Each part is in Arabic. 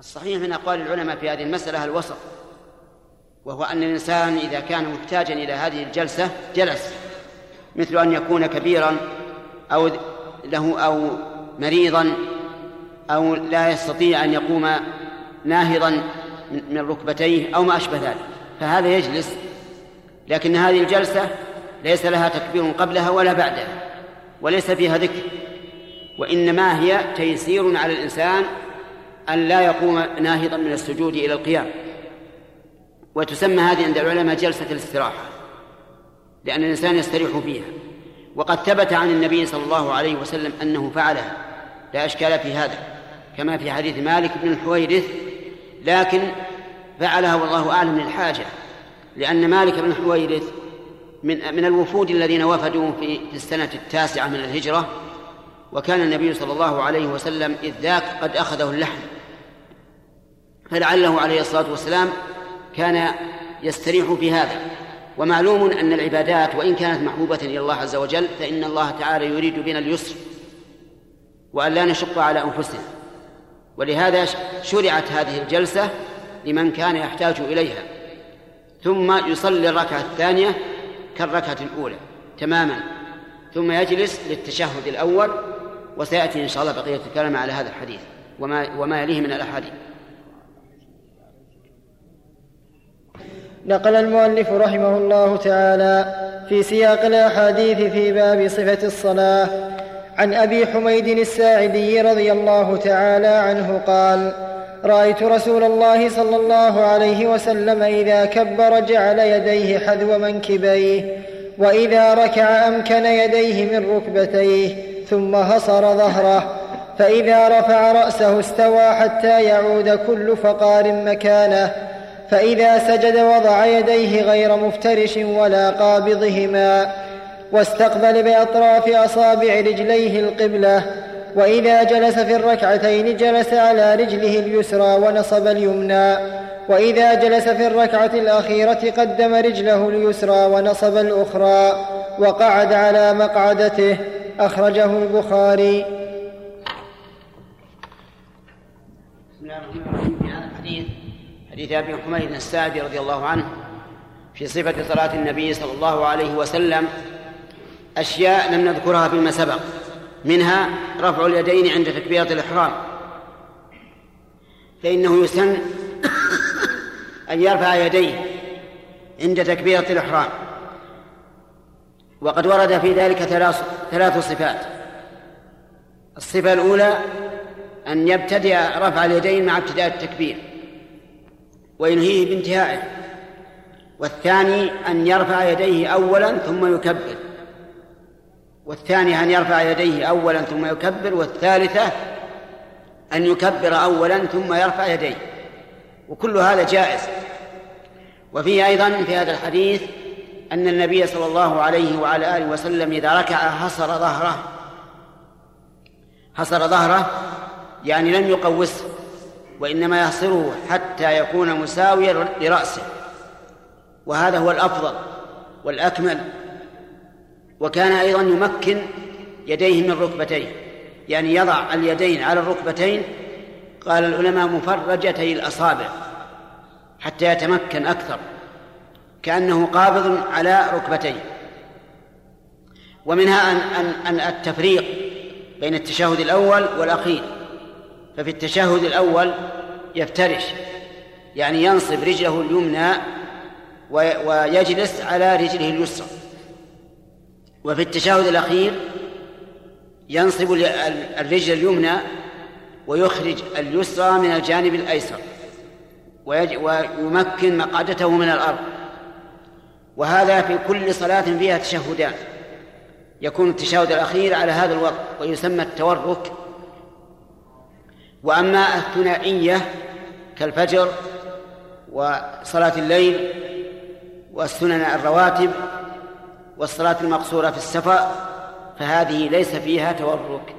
الصحيح من أقوال العلماء في هذه المسألة الوسط وهو أن الإنسان إذا كان محتاجا إلى هذه الجلسة جلس مثل أن يكون كبيرا أو له أو مريضا أو لا يستطيع أن يقوم ناهضا من ركبتيه أو ما أشبه ذلك. فهذا يجلس لكن هذه الجلسة ليس لها تكبير قبلها ولا بعدها وليس فيها ذكر وإنما هي تيسير على الإنسان أن لا يقوم ناهضا من السجود إلى القيام. وتسمى هذه عند العلماء جلسة الاستراحة لأن الإنسان يستريح فيها. وقد ثبت عن النبي صلى الله عليه وسلم أنه فعلها. لا إشكال في هذا كما في حديث مالك بن الحويرث. لكن فعلها والله أعلم للحاجة لأن مالك بن الحويرث من من الوفود الذين وفدوا في السنة التاسعة من الهجرة. وكان النبي صلى الله عليه وسلم إذ ذاك قد أخذه اللحم. فلعله عليه الصلاة والسلام كان يستريح في هذا. ومعلوم أن العبادات وإن كانت محبوبة إلى الله عز وجل فإن الله تعالى يريد بنا اليسر وأن لا نشق على أنفسنا. ولهذا شرعت هذه الجلسة لمن كان يحتاج إليها. ثم يصلي الركعة الثانية كالركعة الأولى تماما. ثم يجلس للتشهد الأول وسيأتي إن شاء الله بقية الكلام على هذا الحديث. وما وما يليه من الأحاديث. نقل المؤلف رحمه الله تعالى في سياق الأحاديث في باب صفة الصلاة عن أبي حميد الساعدي رضي الله تعالى عنه قال رأيت رسول الله صلى الله عليه وسلم إذا كبر جعل يديه حذو منكبيه وإذا ركع أمكن يديه من ركبتيه ثم هصر ظهره فإذا رفع رأسه استوى حتى يعود كل فقار مكانه. فإذا سجد وضع يديه غير مفترش ولا قابضهما واستقبل بأطراف أصابع رجليه القبلة وإذا جلس في الركعتين جلس على رجله اليسرى ونصب اليمنى وإذا جلس في الركعة الأخيرة قدم رجله اليسرى ونصب الأخرى وقعد على مقعدته أخرجه البخاري بسم الله الرحمن الرحيم في هذا الحديث حديث أبي حميد الساعدي رضي الله عنه في صفة صلاة النبي صلى الله عليه وسلم أشياء لم نذكرها فيما سبق. منها رفع اليدين عند تكبيرة الإحرام. فإنه يسن أن يرفع يديه عند تكبيرة الإحرام. وقد ورد في ذلك ثلاث ثلاث صفات. الصفة الأولى أن يبتدئ رفع اليدين مع ابتداء التكبير. وينهيه بانتهائه. والثاني أن يرفع يديه أولا ثم يكبر. والثاني أن يرفع يديه أولا ثم يكبر. والثالثة أن يكبر أولا ثم يرفع يديه. وكل هذا جائز. وفيه أيضا في هذا الحديث أن النبي صلى الله عليه وعلى آله وسلم إذا ركع حصر ظهره. حصر ظهره يعني لم يقوسه. وإنما يحصره حتى يكون مساويا لرأسه. وهذا هو الأفضل والأكمل. وكان أيضا يمكن يديه من ركبتيه. يعني يضع اليدين على الركبتين. قال العلماء مفرجتي الأصابع حتى يتمكن أكثر. كأنه قابض على ركبتيه. ومنها أن أن التفريق بين التشهد الأول والأخير. ففي التشهد الأول يفترش يعني ينصب رجله اليمنى ويجلس على رجله اليسرى. وفي التشهد الأخير ينصب الرجل اليمنى ويخرج اليسرى من الجانب الأيسر ويمكن مقعدته من الأرض. وهذا في كل صلاة فيها تشهدان يكون التشهد الأخير على هذا الوضع ويسمى التورك وأما الثنائية كالفجر وصلاة الليل والسنن الرواتب والصلاة المقصورة في السفر فهذه ليس فيها تورك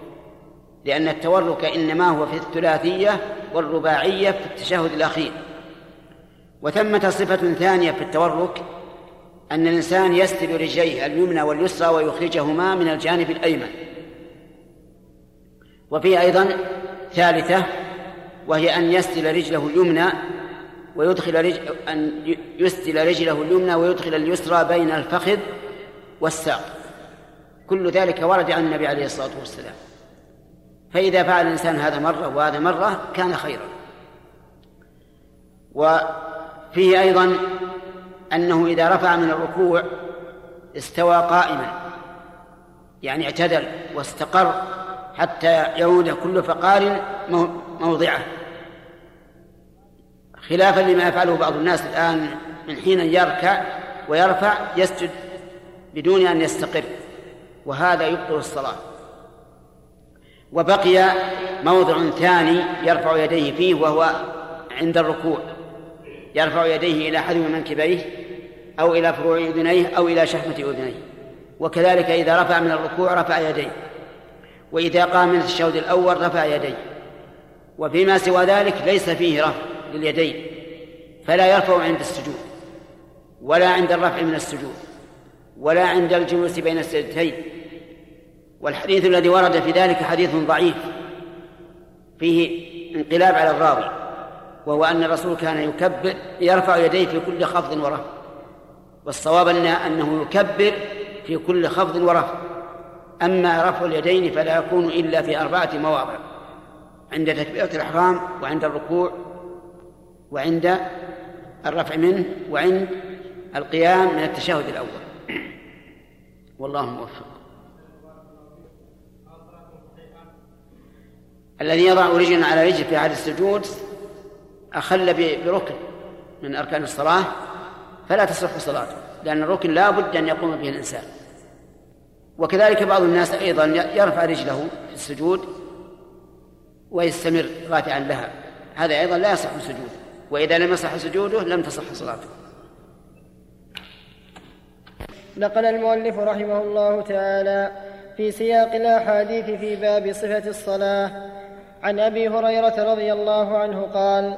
لأن التورك إنما هو في الثلاثية والرباعية في التشهد الأخير. وثمة صفة ثانية في التورك أن الإنسان يسند رجليه اليمنى واليسرى ويخرجهما من الجانب الأيمن. وفي أيضا ثالثة وهي أن يسدل رجله اليمنى ويدخل رجل أن يسدل رجله اليمنى ويدخل اليسرى بين الفخذ والساق. كل ذلك ورد عن النبي عليه الصلاة والسلام. فإذا فعل الإنسان هذا مرة وهذا مرة كان خيرا. وفيه أيضا أنه إذا رفع من الركوع استوى قائما يعني اعتدل واستقر حتى يعود كل فقار موضعه. خلافا لما يفعله بعض الناس الآن من حين يركع ويرفع يسجد بدون أن يستقر وهذا يبطل الصلاة. وبقي موضع ثاني يرفع يديه فيه وهو عند الركوع. يرفع يديه إلى حذو منكبيه أو إلى فروع أذنيه أو إلى شحمة أذنيه. وكذلك إذا رفع من الركوع رفع يديه. وإذا قام من التشهد الأول رفع يديه. وفيما سوى ذلك ليس فيه رفع لليدين فلا يرفع عند السجود ولا عند الرفع من السجود ولا عند الجلوس بين السجدتين. والحديث الذي ورد في ذلك حديث ضعيف فيه انقلاب على الراوي وهو أن الرسول كان يكبر يرفع يديه في كل خفض ورفع والصواب أنه يكبر في كل خفض ورفع. أما رفع اليدين فلا يكون إلا في أربعة مواضع عند تكبيرة الإحرام وعند الركوع وعند الرفع منه وعند القيام من التشهد الأول. والله موفق. الذي يضع رجلا على رجل في عهد السجود أخل بركن من أركان الصلاة فلا تصح صلاته لأن الركن لا بد أن يقوم به الإنسان. وكذلك بعض الناس أيضا يرفع رجله في السجود ويستمر رافعا لها. هذا أيضا لا يصح سجوده وإذا لم يصح سجوده لم تصح صلاته. نقل المؤلف رحمه الله تعالى في سياق الأحاديث في باب صفة الصلاة. عن أبي هريرة رضي الله عنه قال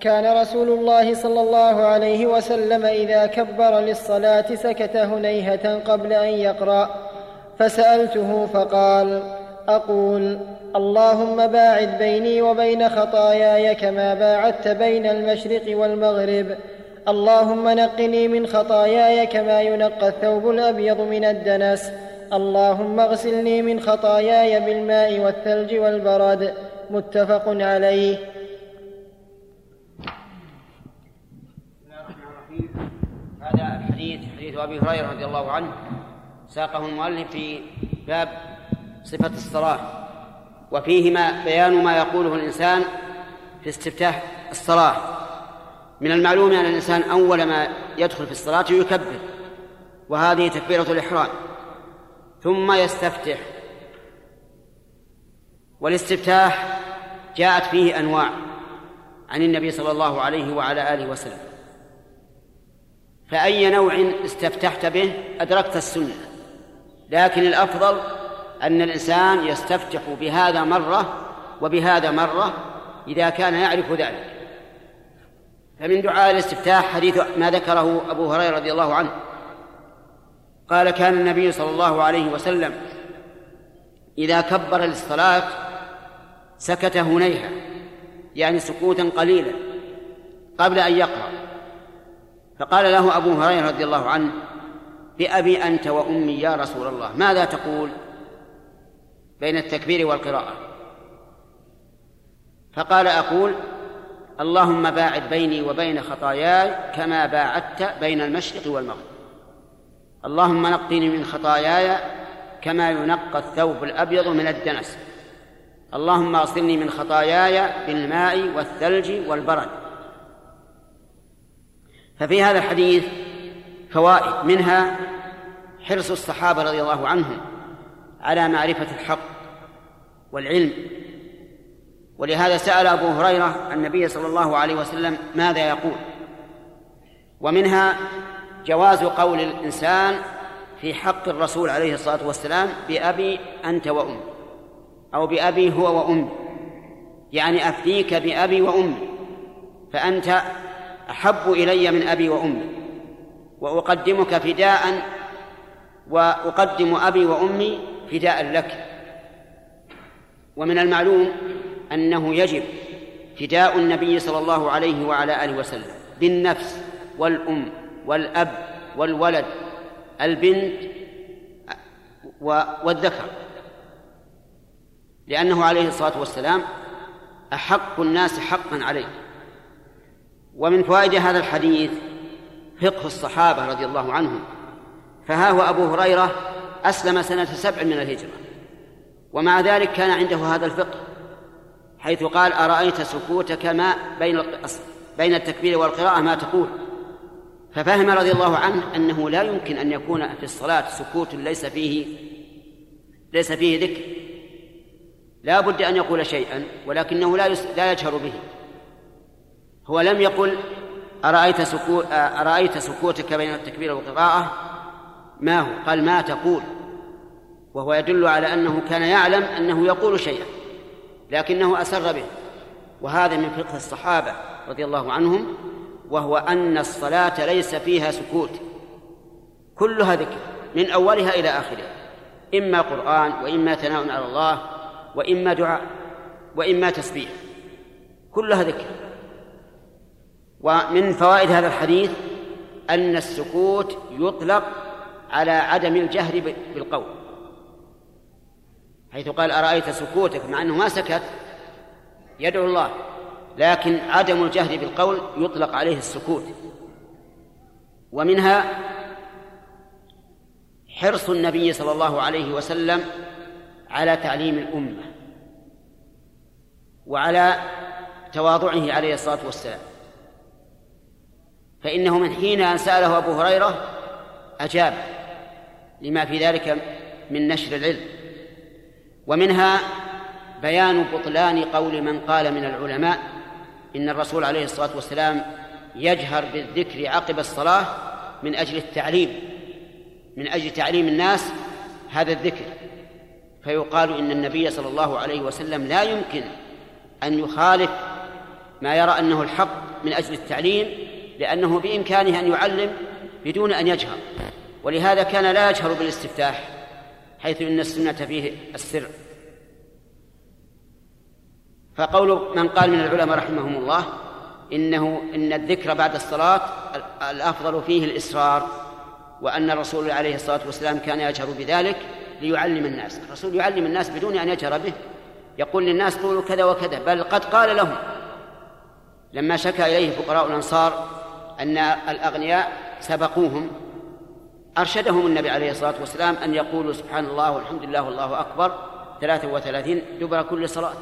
كان رسول الله صلى الله عليه وسلم إذا كبر للصلاة سكت هنيهة قبل أن يقرأ. فسألته فقال أقول اللهم باعد بيني وبين خطاياي كما باعدت بين المشرق والمغرب. اللهم نقني من خطاياي كما ينقى الثوب الأبيض من الدنس. اللهم اغسلني من خطاياي بالماء والثلج والبرد. متفق عليه. هذا الحديث حديث أبي هريرة رضي الله عنه. ساقه المؤلف في باب صفة الصلاة وفيه ما بيان ما يقوله الإنسان في استفتاح الصلاة. من المعلوم أن الإنسان أول ما يدخل في الصلاة يكبر وهذه تكبيرة الإحرام. ثم يستفتح. والاستفتاح جاءت فيه أنواع عن النبي صلى الله عليه وعلى آله وسلم. فأي نوع استفتحت به أدركت السنة. لكن الأفضل أن الإنسان يستفتح بهذا مرة وبهذا مرة إذا كان يعرف ذلك. فمن دعاء الاستفتاح حديث ما ذكره أبو هريرة رضي الله عنه. قال كان النبي صلى الله عليه وسلم إذا كبر للصلاة سكت هنيها يعني سكوتا قليلا قبل أن يقرأ. فقال له أبو هريرة رضي الله عنه بأبي أنت وأمي يا رسول الله. ماذا تقول بين التكبير والقراءة؟ فقال أقول اللهم باعد بيني وبين خطاياي كما باعدت بين المشرق والمغرب. اللهم نقني من خطاياي كما ينقى الثوب الأبيض من الدنس. اللهم اغسلني من خطاياي بالماء والثلج والبرد. ففي هذا الحديث فوائد. منها حرص الصحابة رضي الله عنهم على معرفة الحق والعلم. ولهذا سأل أبو هريرة النبي صلى الله عليه وسلم ماذا يقول؟ ومنها جواز قول الإنسان في حق الرسول عليه الصلاة والسلام بأبي أنت وأمي أو بأبي هو وأمي. يعني أفديك بأبي وأمي فأنت أحب إلي من أبي وأمي وأقدمك فداء وأقدم أبي وأمي فداء لك. ومن المعلوم أنه يجب فداء النبي صلى الله عليه وعلى آله وسلم بالنفس والأم والأب والولد البنت والذكر. لأنه عليه الصلاة والسلام أحق الناس حقا عليه. ومن فوائد هذا الحديث فقه الصحابة رضي الله عنهم. فها هو أبو هريرة أسلم سنة سبع من الهجرة. ومع ذلك كان عنده هذا الفقه حيث قال أرأيت سكوتك ما بين بين التكبير والقراءة؟ ما تقول. ففهم رضي الله عنه أنه لا يمكن أن يكون في الصلاة سكوت ليس فيه ليس فيه ذكر. لا بد أن يقول شيئا ولكنه لا لا يجهر به. هو لم يقل أرأيت سكوت أرأيت سكوتك بين التكبير والقراءة؟ ما هو؟ قال ما تقول. وهو يدل على أنه كان يعلم أنه يقول شيئا لكنه أسر به. وهذا من فقه الصحابة رضي الله عنهم وهو أن الصلاة ليس فيها سكوت. كلها ذكر من أولها إلى آخرها. إما قرآن وإما ثناء على الله وإما دعاء وإما تسبيح. كلها ذكر. ومن فوائد هذا الحديث أن السكوت يطلق على عدم الجهر بالقول. حيث قال أرأيت سكوتك؟ مع أنه ما سكت. يدعو الله. لكن عدم الجهر بالقول يطلق عليه السكوت. ومنها حرص النبي صلى الله عليه وسلم على تعليم الأمة وعلى تواضعه عليه الصلاة والسلام. فإنه من حين أن سأله أبو هريرة أجاب. لما في ذلك من نشر العلم. ومنها بيان بطلان قول من قال من العلماء إن الرسول عليه الصلاة والسلام يجهر بالذكر عقب الصلاة من أجل التعليم من أجل تعليم الناس هذا الذكر. فيقال إن النبي صلى الله عليه وسلم لا يمكن أن يخالف ما يرى أنه الحق من أجل التعليم لأنه بإمكانه أن يعلم بدون أن يجهر. ولهذا كان لا يجهر بالاستفتاح حيث إن السنة فيه السر. فقول من قال من العلماء رحمهم الله إنه إن الذكر بعد الصلاة الأفضل فيه الإسرار وأن الرسول عليه الصلاة والسلام كان يجهر بذلك ليعلم الناس. الرسول يعلم الناس بدون أن يجهر به. يقول للناس قولوا كذا وكذا بل قد قال لهم. لما شكى إليه فقراء الأنصار أن الأغنياء سبقوهم أرشدهم النبي عليه الصلاة والسلام أن يقولوا سبحان الله والحمد لله والله أكبر ثلاثة وثلاثين دبر كل صلاة.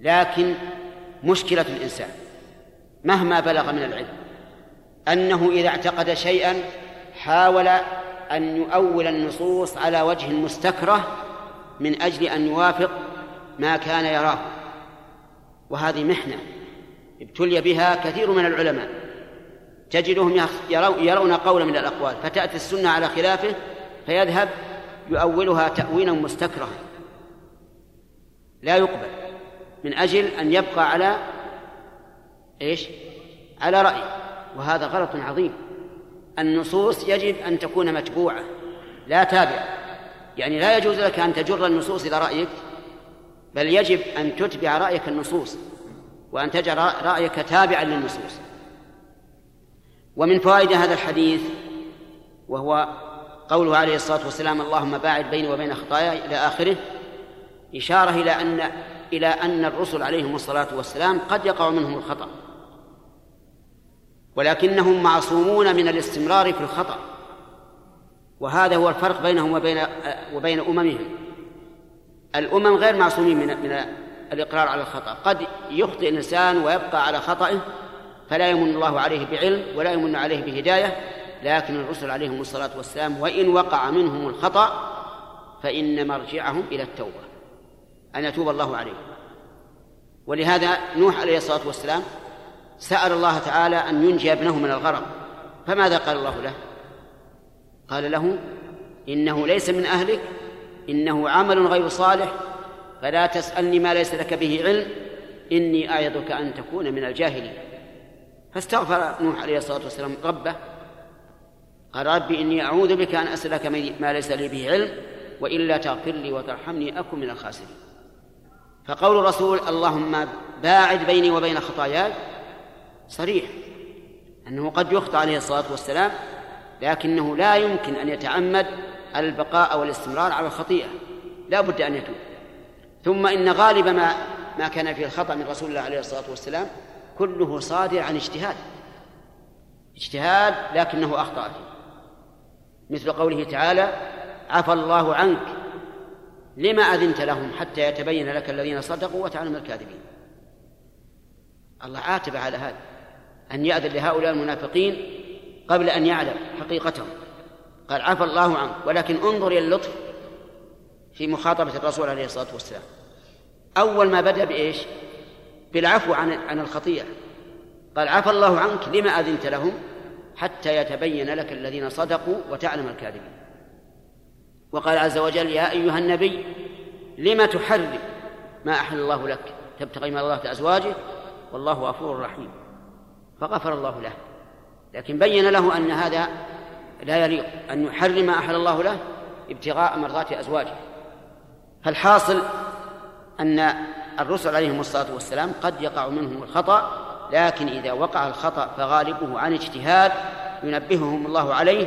لكن مشكلة الإنسان مهما بلغ من العلم أنه إذا اعتقد شيئا حاول أن يؤول النصوص على وجه مستكره من أجل أن يوافق ما كان يراه. وهذه محنة ابتلي بها كثير من العلماء. تجدهم يرون قولا من الأقوال فتأتي السنة على خلافه فيذهب يؤولها تأويلا مستكرها لا يقبل. من أجل أن يبقى على إيش؟ على رأي. وهذا غلط عظيم. النصوص يجب أن تكون متبوعة لا تابعة. يعني لا يجوز لك أن تجر النصوص إلى رأيك بل يجب أن تتبع رأيك النصوص وأن تجعل رأيك تابعا للنصوص. ومن فوائد هذا الحديث وهو قوله عليه الصلاة والسلام اللهم باعد بيني وبين خطاياي إلى آخره إشارة إلى أن إلى أن الرسل عليهم الصلاة والسلام قد يقع منهم الخطأ. ولكنهم معصومون من الاستمرار في الخطأ. وهذا هو الفرق بينهم وبين وبين أممهم. الأمم غير معصومين من من الإقرار على الخطأ. قد يخطئ الإنسان ويبقى على خطئه فلا يمن الله عليه بعلم ولا يمن عليه بهداية لكن الرسل عليهم الصلاة والسلام وإن وقع منهم الخطأ فإن مرجعهم إلى التوبة أن يتوب الله عليهم. ولهذا نوح عليه الصلاة والسلام سأل الله تعالى أن ينجي ابنه من الغرق. فماذا قال الله له؟ قال له إنه ليس من أهلك إنه عمل غير صالح فلا تسألني ما ليس لك به علم إني أعظك أن تكون من الجاهلين. فاستغفر نوح عليه الصلاة والسلام ربه. قال ربي إني أعوذ بك أن أسألك ما ليس لي به علم وإلا تغفر لي وترحمني أكن من الخاسرين. فقول الرسول اللهم باعد بيني وبين خطاياي صريح أنه قد يخطئ عليه الصلاة والسلام لكنه لا يمكن أن يتعمد البقاء والاستمرار على الخطيئة لا بد أن يتوب. ثم إن غالب ما ما كان فيه الخطأ من رسول الله عليه الصلاة والسلام كله صادر عن اجتهاد. اجتهاد لكنه أخطأ فيه. مثل قوله تعالى عفى الله عنك لما أذنت لهم حتى يتبين لك الذين صدقوا وتعلم الكاذبين. الله عاتب على هذا أن يأذن لهؤلاء المنافقين قبل أن يعلم حقيقتهم. قال عفى الله عنك. ولكن انظر إلى اللطف في مخاطبة الرسول عليه الصلاة والسلام. أول ما بدأ بإيش؟ بالعفو عن عن الخطيئة. قال عفى الله عنك لما أذنت لهم حتى يتبين لك الذين صدقوا وتعلم الكاذبين. وقال عز وجل يا أيها النبي لم تحرم ما أحل الله لك تبتغي الله أزواجه والله غفور رحيم. فغفر الله له. لكن بين له أن هذا لا يليق. أن يحرم ما أحل الله له ابتغاء مرضات أزواجه. فالحاصل أن الرسل عليهم الصلاة والسلام قد يقع منهم الخطأ لكن إذا وقع الخطأ فغالبه عن اجتهاد ينبههم الله عليه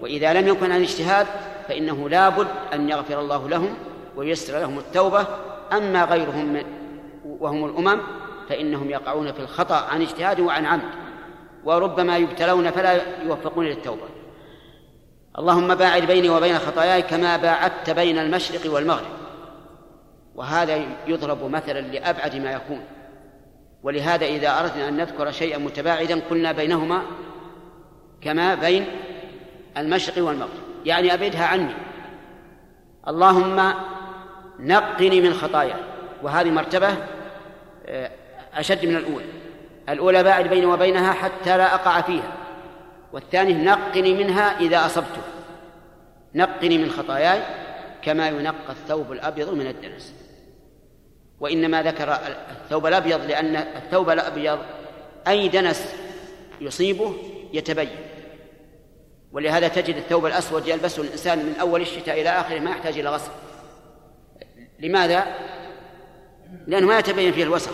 وإذا لم يكن عن اجتهاد فإنه لا بد أن يغفر الله لهم ويسر لهم التوبة. أما غيرهم وهم الأمم فإنهم يقعون في الخطأ عن اجتهاد وعن عمد وربما يبتلون فلا يوفقون للتوبة. اللهم باعد بيني وبين خطاياي كما باعدت بين المشرق والمغرب. وهذا يضرب مثلا لأبعد ما يكون. ولهذا إذا أردنا أن نذكر شيئا متباعدا قلنا بينهما كما بين المشرق والمغرب. يعني أبعدها عني. اللهم نقني من خطاياي وهذه مرتبة آه، أشد من الأولى. الأولى باعد بيني وبينها حتى لا أقع فيها. والثاني نقني منها إذا أصبته نقني من خطاياي كما ينقى الثوب الأبيض من الدنس. وإنما ذكر الثوب الأبيض لأن الثوب الأبيض أي دنس يصيبه يتبين. ولهذا تجد الثوب الأسود يلبسه الإنسان من أول الشتاء إلى آخره ما يحتاج إلى غسل. لماذا؟ لأنه ما يتبين فيه الوسخ.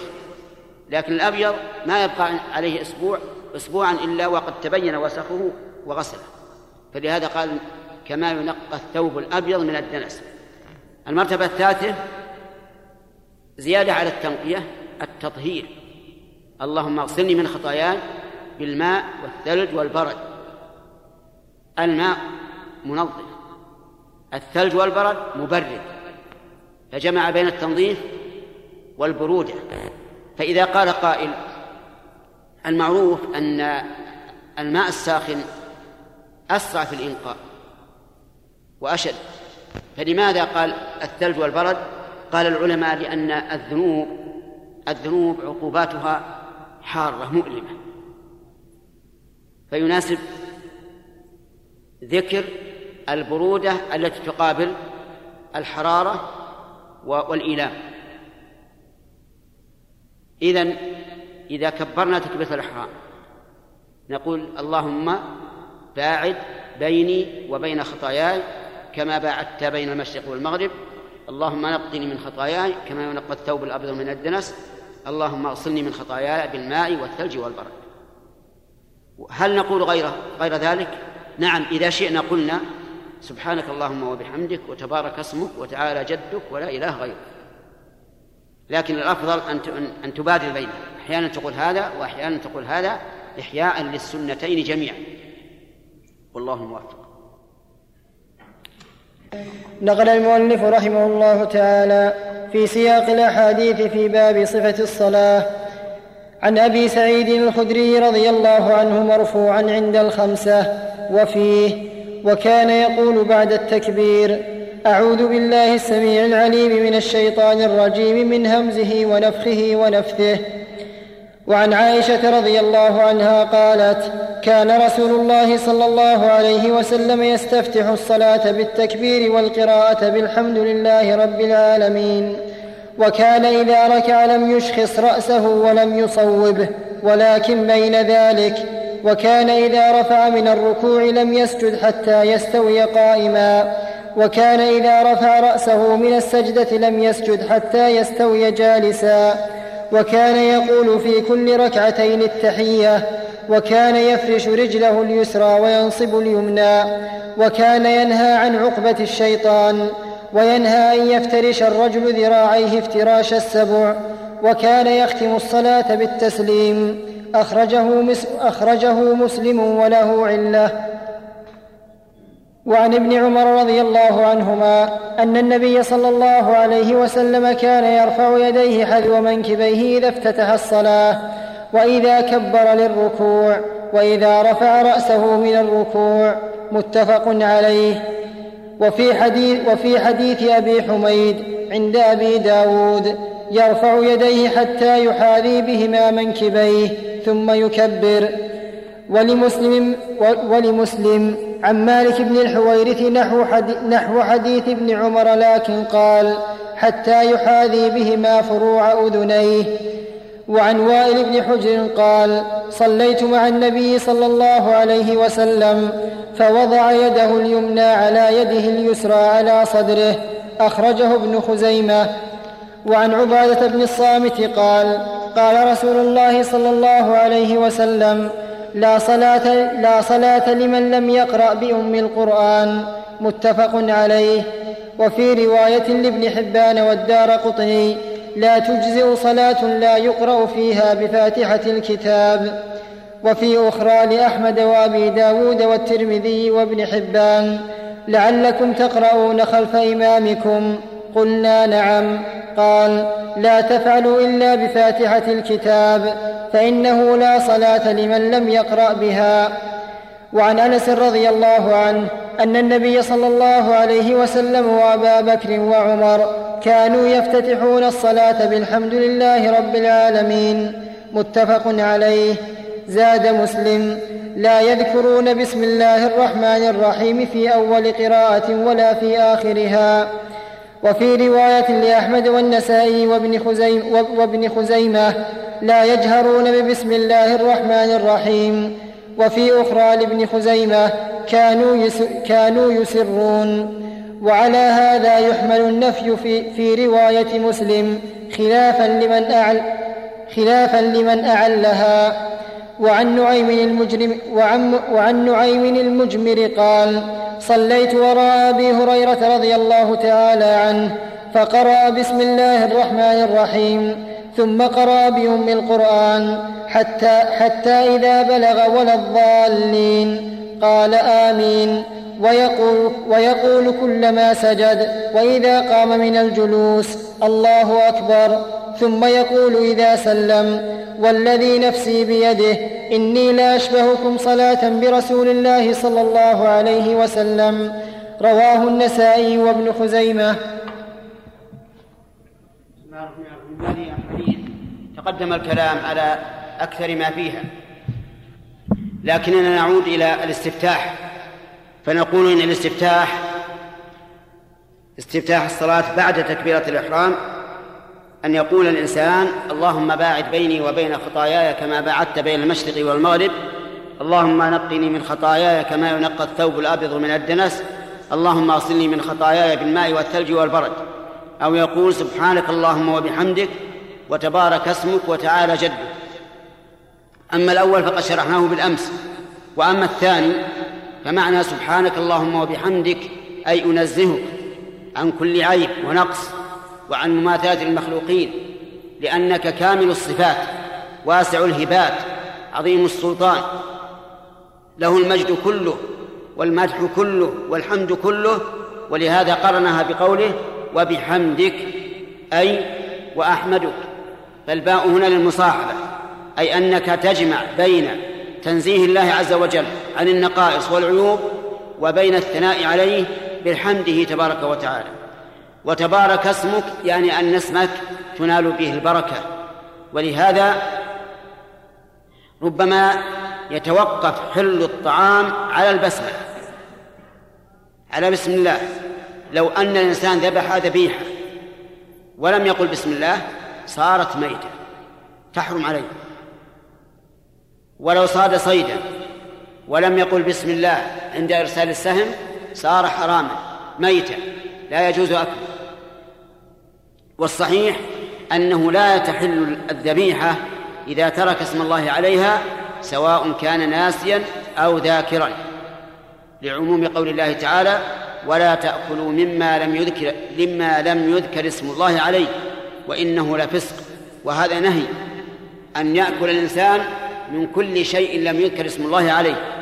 لكن الأبيض ما يبقى عليه أسبوع أسبوعا إلا وقد تبين وسخه وغسله. فلهذا قال كما ينقى الثوب الأبيض من الدنس. المرتبة الثالثة زيادة على التنقية التطهير. اللهم اغسلني من خطاياي بالماء والثلج والبرد. الماء منظف الثلج والبرد مبرد. فجمع بين التنظيف والبرودة. فإذا قال قائل المعروف أن الماء الساخن أسرع في الإنقاء وأشد فلماذا قال الثلج والبرد؟ قال العلماء لأن الذنوب الذنوب عقوباتها حارة مؤلمة. فيناسب ذكر البرودة التي تقابل الحرارة والإيلام إذن إذا كبرنا تكبيرة الإحرام نقول اللهم باعد بيني وبين خطاياي كما باعدت بين المشرق والمغرب اللهم نقني من خطاياي كما ينقى الثوب الأبيض من الدنس. اللهم اغسلني من خطاياي بالماء والثلج والبرد. هل نقول غير غير ذلك؟ نعم إذا شئنا قلنا سبحانك اللهم وبحمدك وتبارك اسمك وتعالى جدك ولا إله غيرك. لكن الأفضل أن أن تبادل بينهم. أحيانا تقول هذا وأحيانا تقول هذا إحياء للسنتين جميعا. والله الموفق نقل المؤلف رحمه الله تعالى في سياق الأحاديث في باب صفة الصلاة عن أبي سعيد الخدري رضي الله عنه مرفوعا عند الخمسة وفيه وكان يقول بعد التكبير أعوذ بالله السميع العليم من الشيطان الرجيم من همزه ونفخه ونفثه. وعن عائشة رضي الله عنها قالت كان رسول الله صلى الله عليه وسلم يستفتح الصلاة بالتكبير والقراءة بالحمد لله رب العالمين وكان إذا ركع لم يشخص رأسه ولم يصوبه ولكن بين ذلك وكان إذا رفع من الركوع لم يسجد حتى يستوي قائما وكان إذا رفع رأسه من السجدة لم يسجد حتى يستوي جالسا. وكان يقول في كل ركعتين التحية وكان يفرش رجله اليسرى وينصب اليمنى وكان ينهى عن عقبة الشيطان وينهى أن يفترش الرجل ذراعيه افتراش السبع وكان يختم الصلاة بالتسليم أخرجه, أخرجه مسلم وله علة. وعن ابن عمر رضي الله عنهما أن النبي صلى الله عليه وسلم كان يرفع يديه حذو منكبيه إذا افتتح الصلاة وإذا كبر للركوع وإذا رفع رأسه من الركوع متفق عليه. وفي حديث, وفي حديث أبي حميد عند أبي داود يرفع يديه حتى يحاذي بهما منكبيه ثم يكبر ولمسلم, ولمسلم عن مالك بن الحويرث نحو, نحو حديث ابن عمر لكن قال حتى يحاذي بهما فروع أذنيه. وعن وائل بن حجر قال صليت مع النبي صلى الله عليه وسلم فوضع يده اليمنى على يده اليسرى على صدره أخرجه ابن خزيمة. وعن عبادة بن الصامت قال قال رسول الله صلى الله عليه وسلم لا صلاة, لا صلاة لمن لم يقرأ بأم القرآن متفق عليه. وفي رواية لابن حبان والدار قطني لا تجزئ صلاة لا يقرأ فيها بفاتحة الكتاب. وفي أخرى لأحمد وأبي داود والترمذي وابن حبان لعلكم تقرؤون خلف إمامكم. قلنا نعم. قال لا تفعلوا إلا بفاتحة الكتاب فإنه لا صلاة لمن لم يقرأ بها. وعن أنس رضي الله عنه أن النبي صلى الله عليه وسلم وأبا بكر وعمر كانوا يفتتحون الصلاة بالحمد لله رب العالمين. متفق عليه. زاد مسلم لا يذكرون بسم الله الرحمن الرحيم في أول قراءة ولا في آخرها. وفي رواية لأحمد والنسائي وابن, خزيم وابن خزيمة لا يجهرون ببسم الله الرحمن الرحيم. وفي أخرى لابن خزيمة كانوا, كانوا يسرون. وعلى هذا يحمل النفي في, في رواية مسلم خلافا لمن أعل خلافا لمن أعلها. وعن نعيم المجرم وعن, وعن نعيم المجمر قال صليت وراء أبي هريرة رضي الله تعالى عنه فقرأ بسم الله الرحمن الرحيم ثم قرا بام القران حتى حتى إذا بلغ ولا الضالين. قال آمين. ويقول, ويقول كلما سجد وإذا قام من الجلوس الله أكبر. ثم يقول إذا سلم والذي نفسي بيده إني لاشبهكم صلاة برسول الله صلى الله عليه وسلم. رواه النسائي وابن الحديث تقدم الكلام على أكثر ما فيها. لكننا نعود إلى الاستفتاح. فنقول إن الاستفتاح استفتاح الصلاة بعد تكبيرة الإحرام أن يقول الإنسان اللهم باعد بيني وبين خطاياي كما باعدت بين المشرق والمغرب اللهم نقني من خطاياي كما ينقى الثوب الأبيض من الدنس اللهم اغسلني من خطاياي بالماء والثلج والبرد. أو يقول سبحانك اللهم وبحمدك وتبارك اسمك وتعالى جدك. أما الأول فقد شرحناه بالأمس وأما الثاني فمعنى سبحانك اللهم وبحمدك أي أنزهك عن كل عيب ونقص وعن مماثلة المخلوقين لأنك كامل الصفات واسع الهبات عظيم السلطان. له المجد كله والمدح كله والحمد كله ولهذا قرنها بقوله وبحمدك أي وأحمدك. فالباء هنا للمصاحبة أي أنك تجمع بين تنزيه الله عز وجل عن النقائص والعيوب وبين الثناء عليه بحمده تبارك وتعالى. وتبارك اسمك يعني أن اسمك تنال به البركة. ولهذا ربما يتوقف حل الطعام على البسمة على بسم الله. لو أن الإنسان ذبح ذبيحة ولم يقل بسم الله صارت ميتة تحرم عليه ولو صاد صيدا ولم يقل بسم الله عند إرسال السهم صار حراما ميتا لا يجوز أكله والصحيح أنه لا تحل الذبيحة إذا ترك اسم الله عليها سواء كان ناسيا أو ذاكرا. لعموم قول الله تعالى ولا تأكلوا مما لم يذكر مما لم يذكر اسم الله عليه. وإنه لفسق وهذا نهي أن يأكل الإنسان من كل شيء لم يذكر اسم الله عليه.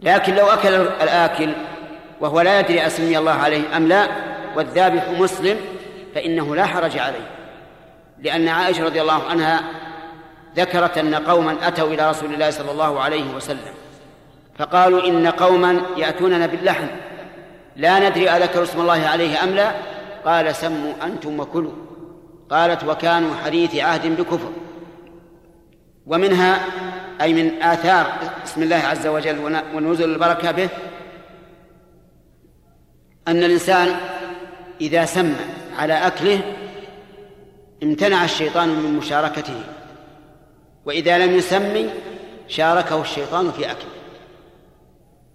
لكن لو أكل الآكل وهو لا يدري أسمي الله عليه أم لا والذابح مسلم فإنه لا حرج عليه. لأن عائشة رضي الله عنها ذكرت أن قوما أتوا إلى رسول الله صلى الله عليه وسلم فقالوا إن قوما يأتوننا باللحم لا ندري أذكر اسم الله عليه أم لا؟ قال سموا أنتم وكلوا. قالت وكانوا حديث عهد بكفر. ومنها أي من آثار اسم الله عز وجل ونزل البركة به أن الإنسان إذا سمى على أكله امتنع الشيطان من مشاركته وإذا لم يسمي شاركه الشيطان في أكله.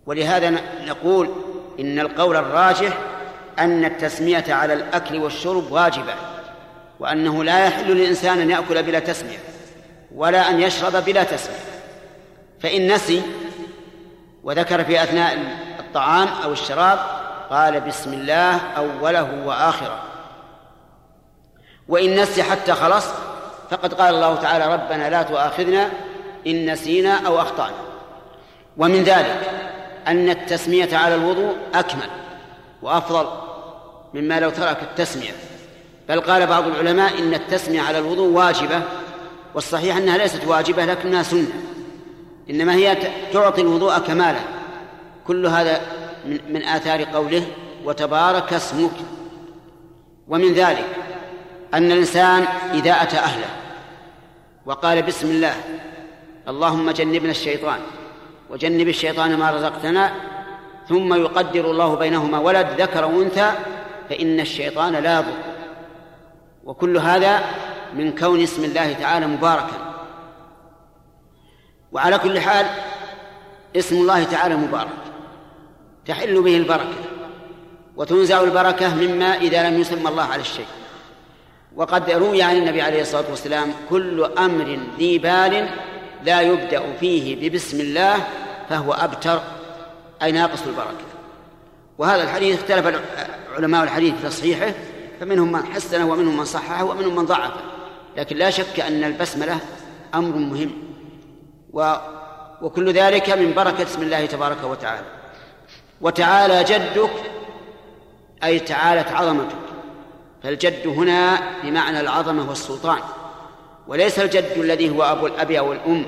ولهذا نقول إن القول الراجح أن التسمية على الأكل والشرب واجبة. وأنه لا يحل للإنسان أن يأكل بلا تسمية ولا أن يشرب بلا تسمية. فإن نسي وذكر في أثناء الطعام أو الشراب قال بسم الله أوله وآخره. وإن نسي حتى خلص فقد قال الله تعالى ربنا لا تؤاخذنا إن نسينا أو أخطأنا. ومن ذلك أن التسمية على الوضوء أكمل وأفضل مما لو ترك التسمية. بل قال بعض العلماء إن التسمية على الوضوء واجبة والصحيح أنها ليست واجبة لكنها سنة. إنما هي تعطي الوضوء كمالا كل هذا من, آثار قوله وتبارك اسمك. ومن ذلك أن الإنسان إذا أتى أهله وقال بسم الله اللهم جنبنا الشيطان وجنب الشيطان ما رزقتنا ثم يقدر الله بينهما ولد ذكر وأنثى فإن الشيطان لا يضر. وكل هذا من كون اسم الله تعالى مباركا. وعلى كل حال اسم الله تعالى مبارك. تحل به البركة وتنزع البركة مما إذا لم يسمى الله على الشيء. وقد روي عن النبي عليه الصلاة والسلام كل أمر ذي بال لا يبدأ فيه ببسم الله فهو أبتر أي ناقص البركة. وهذا الحديث اختلف علماء الحديث في تصحيحه فمنهم من حسنه ومنهم من صححه ومنهم من ضعفه لكن لا شك أن البسملة أمر مهم. و وكل ذلك من بركة اسم الله تبارك وتعالى. وتعالى جدك أي تعالت عظمتك. فالجد هنا بمعنى العظمة والسلطان. وليس الجد الذي هو أبو الأب أو الأم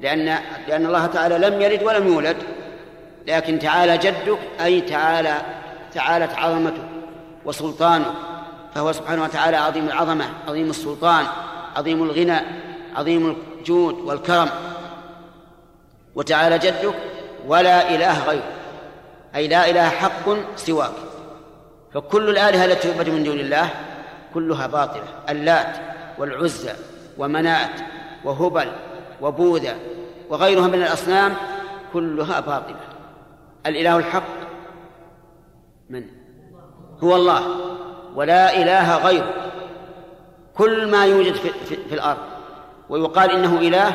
لأن لأن الله تعالى لم يلد ولم يولد. لكن تعالى جدك أي تعالى تعالت عظمتك وسلطانك. فهو سبحانه وتعالى عظيم العظمة عظيم السلطان عظيم الغنى عظيم الجود والكرم. وتعالى جدك ولا إله غيره أي لا إله حق سواك. فكل الآلهة التي تعبد من دون الله كلها باطلة اللات والعزى ومنات وهبل وبوذا وغيرها من الأصنام كلها باطلة. الإله الحق من؟ هو الله. ولا إله غيره. كل ما يوجد في, في, في الأرض. ويقال إنه إله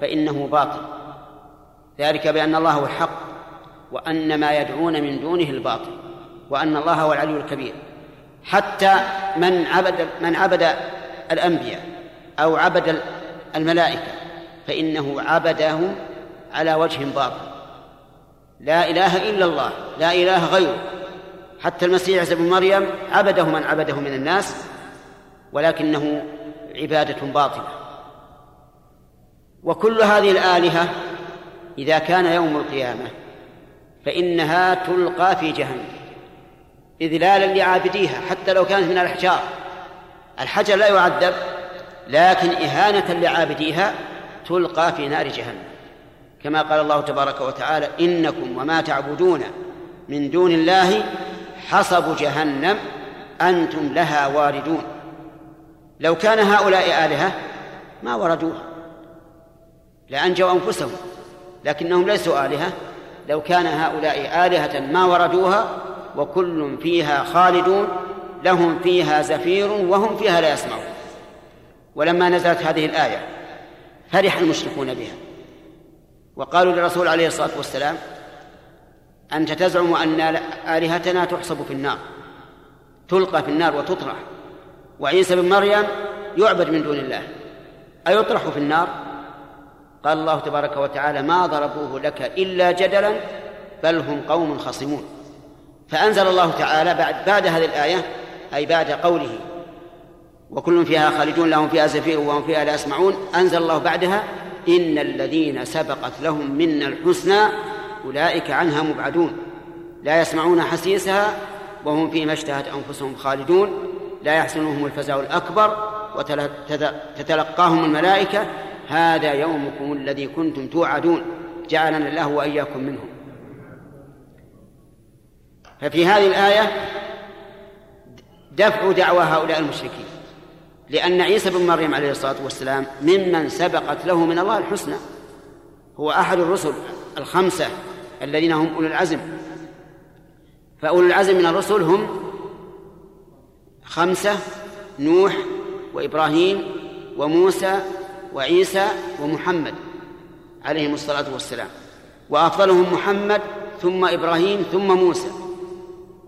فإنه باطل. ذلك بأن الله هو الحق وأن ما يدعون من دونه الباطل وأن الله هو العلي الكبير. حتى من عبد من عبد الأنبياء أو عبد الملائكة فإنه عبدهم على وجه باطل. لا إله إلا الله لا إله غيره. حتى المسيح عيسى بن مريم عبده من عبده من الناس ولكنه عبادة باطلة. وكل هذه الآلهة إذا كان يوم القيامة فإنها تلقى في جهنم إذلالا لعابديها حتى لو كانت من الأحجار. الحجر لا يعذب لكن إهانة لعابديها تلقى في نار جهنم. كما قال الله تبارك وتعالى إنكم وما تعبدون من دون الله حصب جهنم أنتم لها واردون. لو كان هؤلاء آلهة ما وردوها لأنجوا أنفسهم لكنهم ليسوا آلهة. لو كان هؤلاء آلهة ما وردوها وكل فيها خالدون لهم فيها زفير وهم فيها لا يسمعون. ولما نزلت هذه الآية فرح المشركون بها. وقالوا للرسول عليه الصلاة والسلام أنت تزعم أن آلهتنا تحصب في النار تلقى في النار وتطرح. وعيسى بن مريم يعبد من دون الله. أيطرح في النار؟ قال الله تبارك وتعالى ما ضربوه لك إلا جدلا بل هم قوم خصمون. فأنزل الله تعالى بعد بعد هذه الآية أي بعد قوله وكل فيها خالدون لهم فيها زفير وهم فيها لا يسمعون. أنزل الله بعدها إن الذين سبقت لهم منا الحسنى أولئك عنها مبعدون لا يسمعون حسيسها وهم فيما اشتهت أنفسهم خالدون لا يحسنهم الفزع الأكبر وتتلقاهم الملائكة هذا يومكم الذي كنتم توعدون جعلنا الله وإياكم منهم. ففي هذه الآية دفع دعوى هؤلاء المشركين لأن عيسى بن مريم عليه الصلاة والسلام ممن سبقت له من الله الحسنى هو أحد الرسل الخمسة الذين هم أولو العزم. فأولو العزم من الرسل هم خمسة نوح وإبراهيم وموسى وعيسى ومحمد عليهم الصلاة والسلام. وأفضلهم محمد ثم إبراهيم ثم موسى.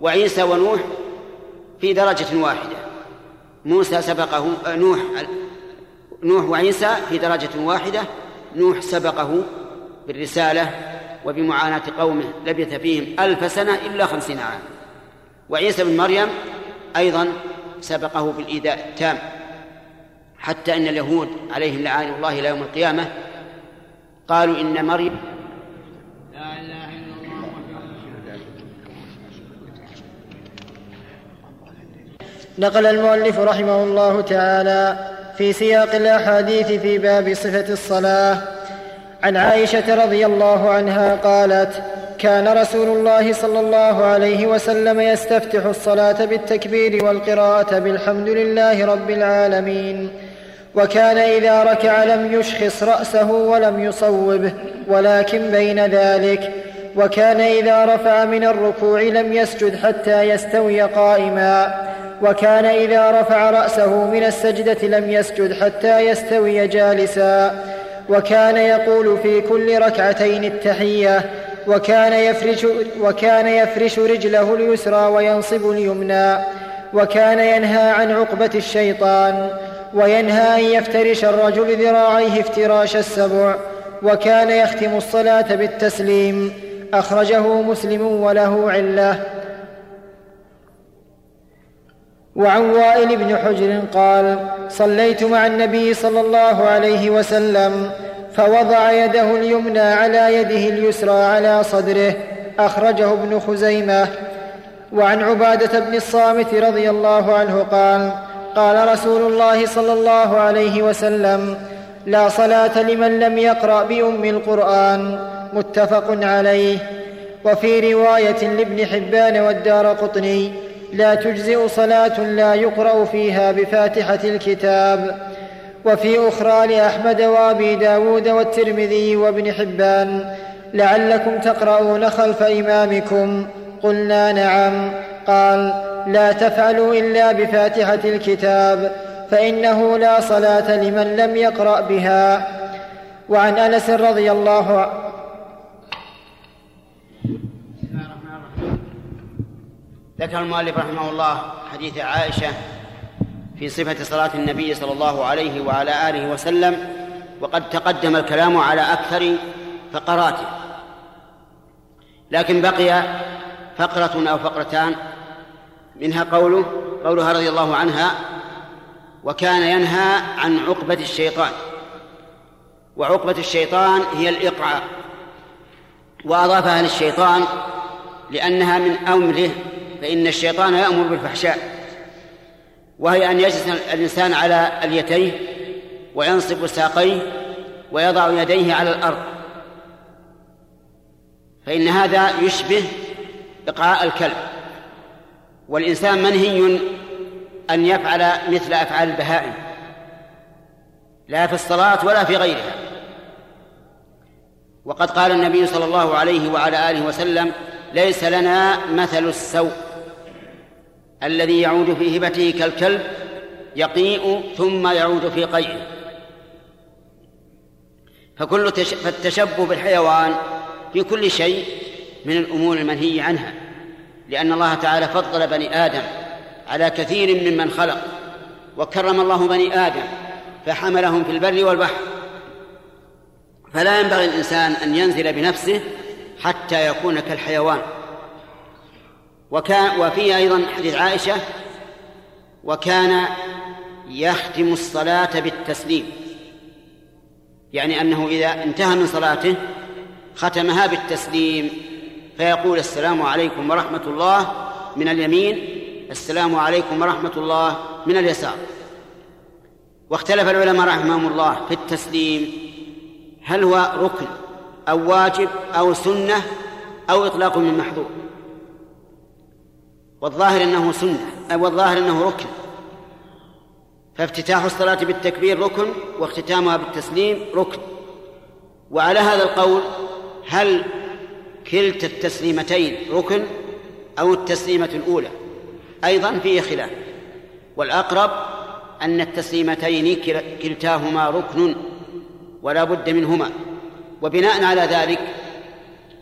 وعيسى ونوح في درجة واحدة. موسى سبقه آه، نوح نوح وعيسى في درجة واحدة. نوح سبقه بالرسالة وبمعاناة قومه لبث فيهم ألف سنة إلا خمسين عام وعيسى بن مريم أيضا سبقه بالإيذاء التام. حتى أن اليهود عليهم لعائن الله إلى يوم القيامة قالوا إن مريم لا إله إلا نقل المؤلف رحمه الله تعالى في سياق الأحاديث في باب صفة الصلاة عن عائشة رضي الله عنها قالت كان رسول الله صلى الله عليه وسلم يستفتح الصلاة بالتكبير والقراءة بالحمد لله رب العالمين. وكان إذا ركع لم يشخص رأسه ولم يصوبه ولكن بين ذلك وكان إذا رفع من الركوع لم يسجد حتى يستوي قائما وكان إذا رفع رأسه من السجدة لم يسجد حتى يستوي جالسا. وكان يقول في كل ركعتين التحية وكان يفرش, وكان يفرش رجله اليسرى وينصب اليمنى وكان ينهى عن عقبة الشيطان وينهى أن يفترش الرجل ذراعيه افتراش السبع وكان يختم الصلاة بالتسليم أخرجه مسلم وله علة. وعن وائل بن حجر قال صليت مع النبي صلى الله عليه وسلم فوضع يده اليمنى على يده اليسرى على صدره أخرجه ابن خزيمة. وعن عبادة بن الصامت رضي الله عنه قال قال رسول الله صلى الله عليه وسلم لا صلاة لمن لم يقرأ بأم القرآن متفق عليه. وفي رواية لابن حبان والدار قطني لا تجزئ صلاة لا يقرأ فيها بفاتحة الكتاب. وفي أخرى لأحمد وأبي داود والترمذي وابن حبان لعلكم تقرؤون خلف إمامكم. قلنا نعم. قال لا تفعلوا إلا بفاتحة الكتاب فإنه لا صلاة لمن لم يقرأ بها. وعن أنس رضي الله عنه ذكر المؤلف رحمه الله حديث عائشة في صفة صلاة النبي صلى الله عليه وعلى آله وسلم وقد تقدم الكلام على أكثر فقراته. لكن بقي فقرة أو فقرتان منها قوله قولها رضي الله عنها وكان ينهى عن عقبة الشيطان. وعقبة الشيطان هي الإقعاء. وأضافها للشيطان لأنها من أمره فإن الشيطان يأمر بالفحشاء وهي أن يجلس الإنسان على اليتيه وينصب ساقيه ويضع يديه على الأرض. فإن هذا يشبه إقعاء الكلب. والإنسان منهي أن يفعل مثل أفعال البهائم لا في الصلاة ولا في غيرها. وقد قال النبي صلى الله عليه وعلى آله وسلم ليس لنا مثل السوء. الذي يعود في هبته كالكلب يقيء ثم يعود في قيئه. فكل تش... فالتشبه بالحيوان في كل شيء من الأمور المنهي عنها لأن الله تعالى فضل بني آدم على كثير ممن خلق وكرم الله بني آدم فحملهم في البر والبحر. فلا ينبغي الإنسان أن ينزل بنفسه حتى يكون كالحيوان. وكان وفي أيضا حديث عائشة وكان يختم الصلاة بالتسليم. يعني أنه إذا انتهى من صلاته ختمها بالتسليم فيقول السلام عليكم ورحمة الله من اليمين السلام عليكم ورحمة الله من اليسار. واختلف العلماء رحمهم الله في التسليم هل هو ركن أو واجب أو سنة أو إطلاق من محظور والظاهر أنه سنة والظاهر أنه ركن. فافتتاح الصلاة بالتكبير ركن واختتامها بالتسليم ركن. وعلى هذا القول هل كلتا التسليمتين ركن أو التسليمة الأولى؟ أيضا فيه خلاف. والأقرب أن التسليمتين كلتاهما ركن ولا بد منهما. وبناء على ذلك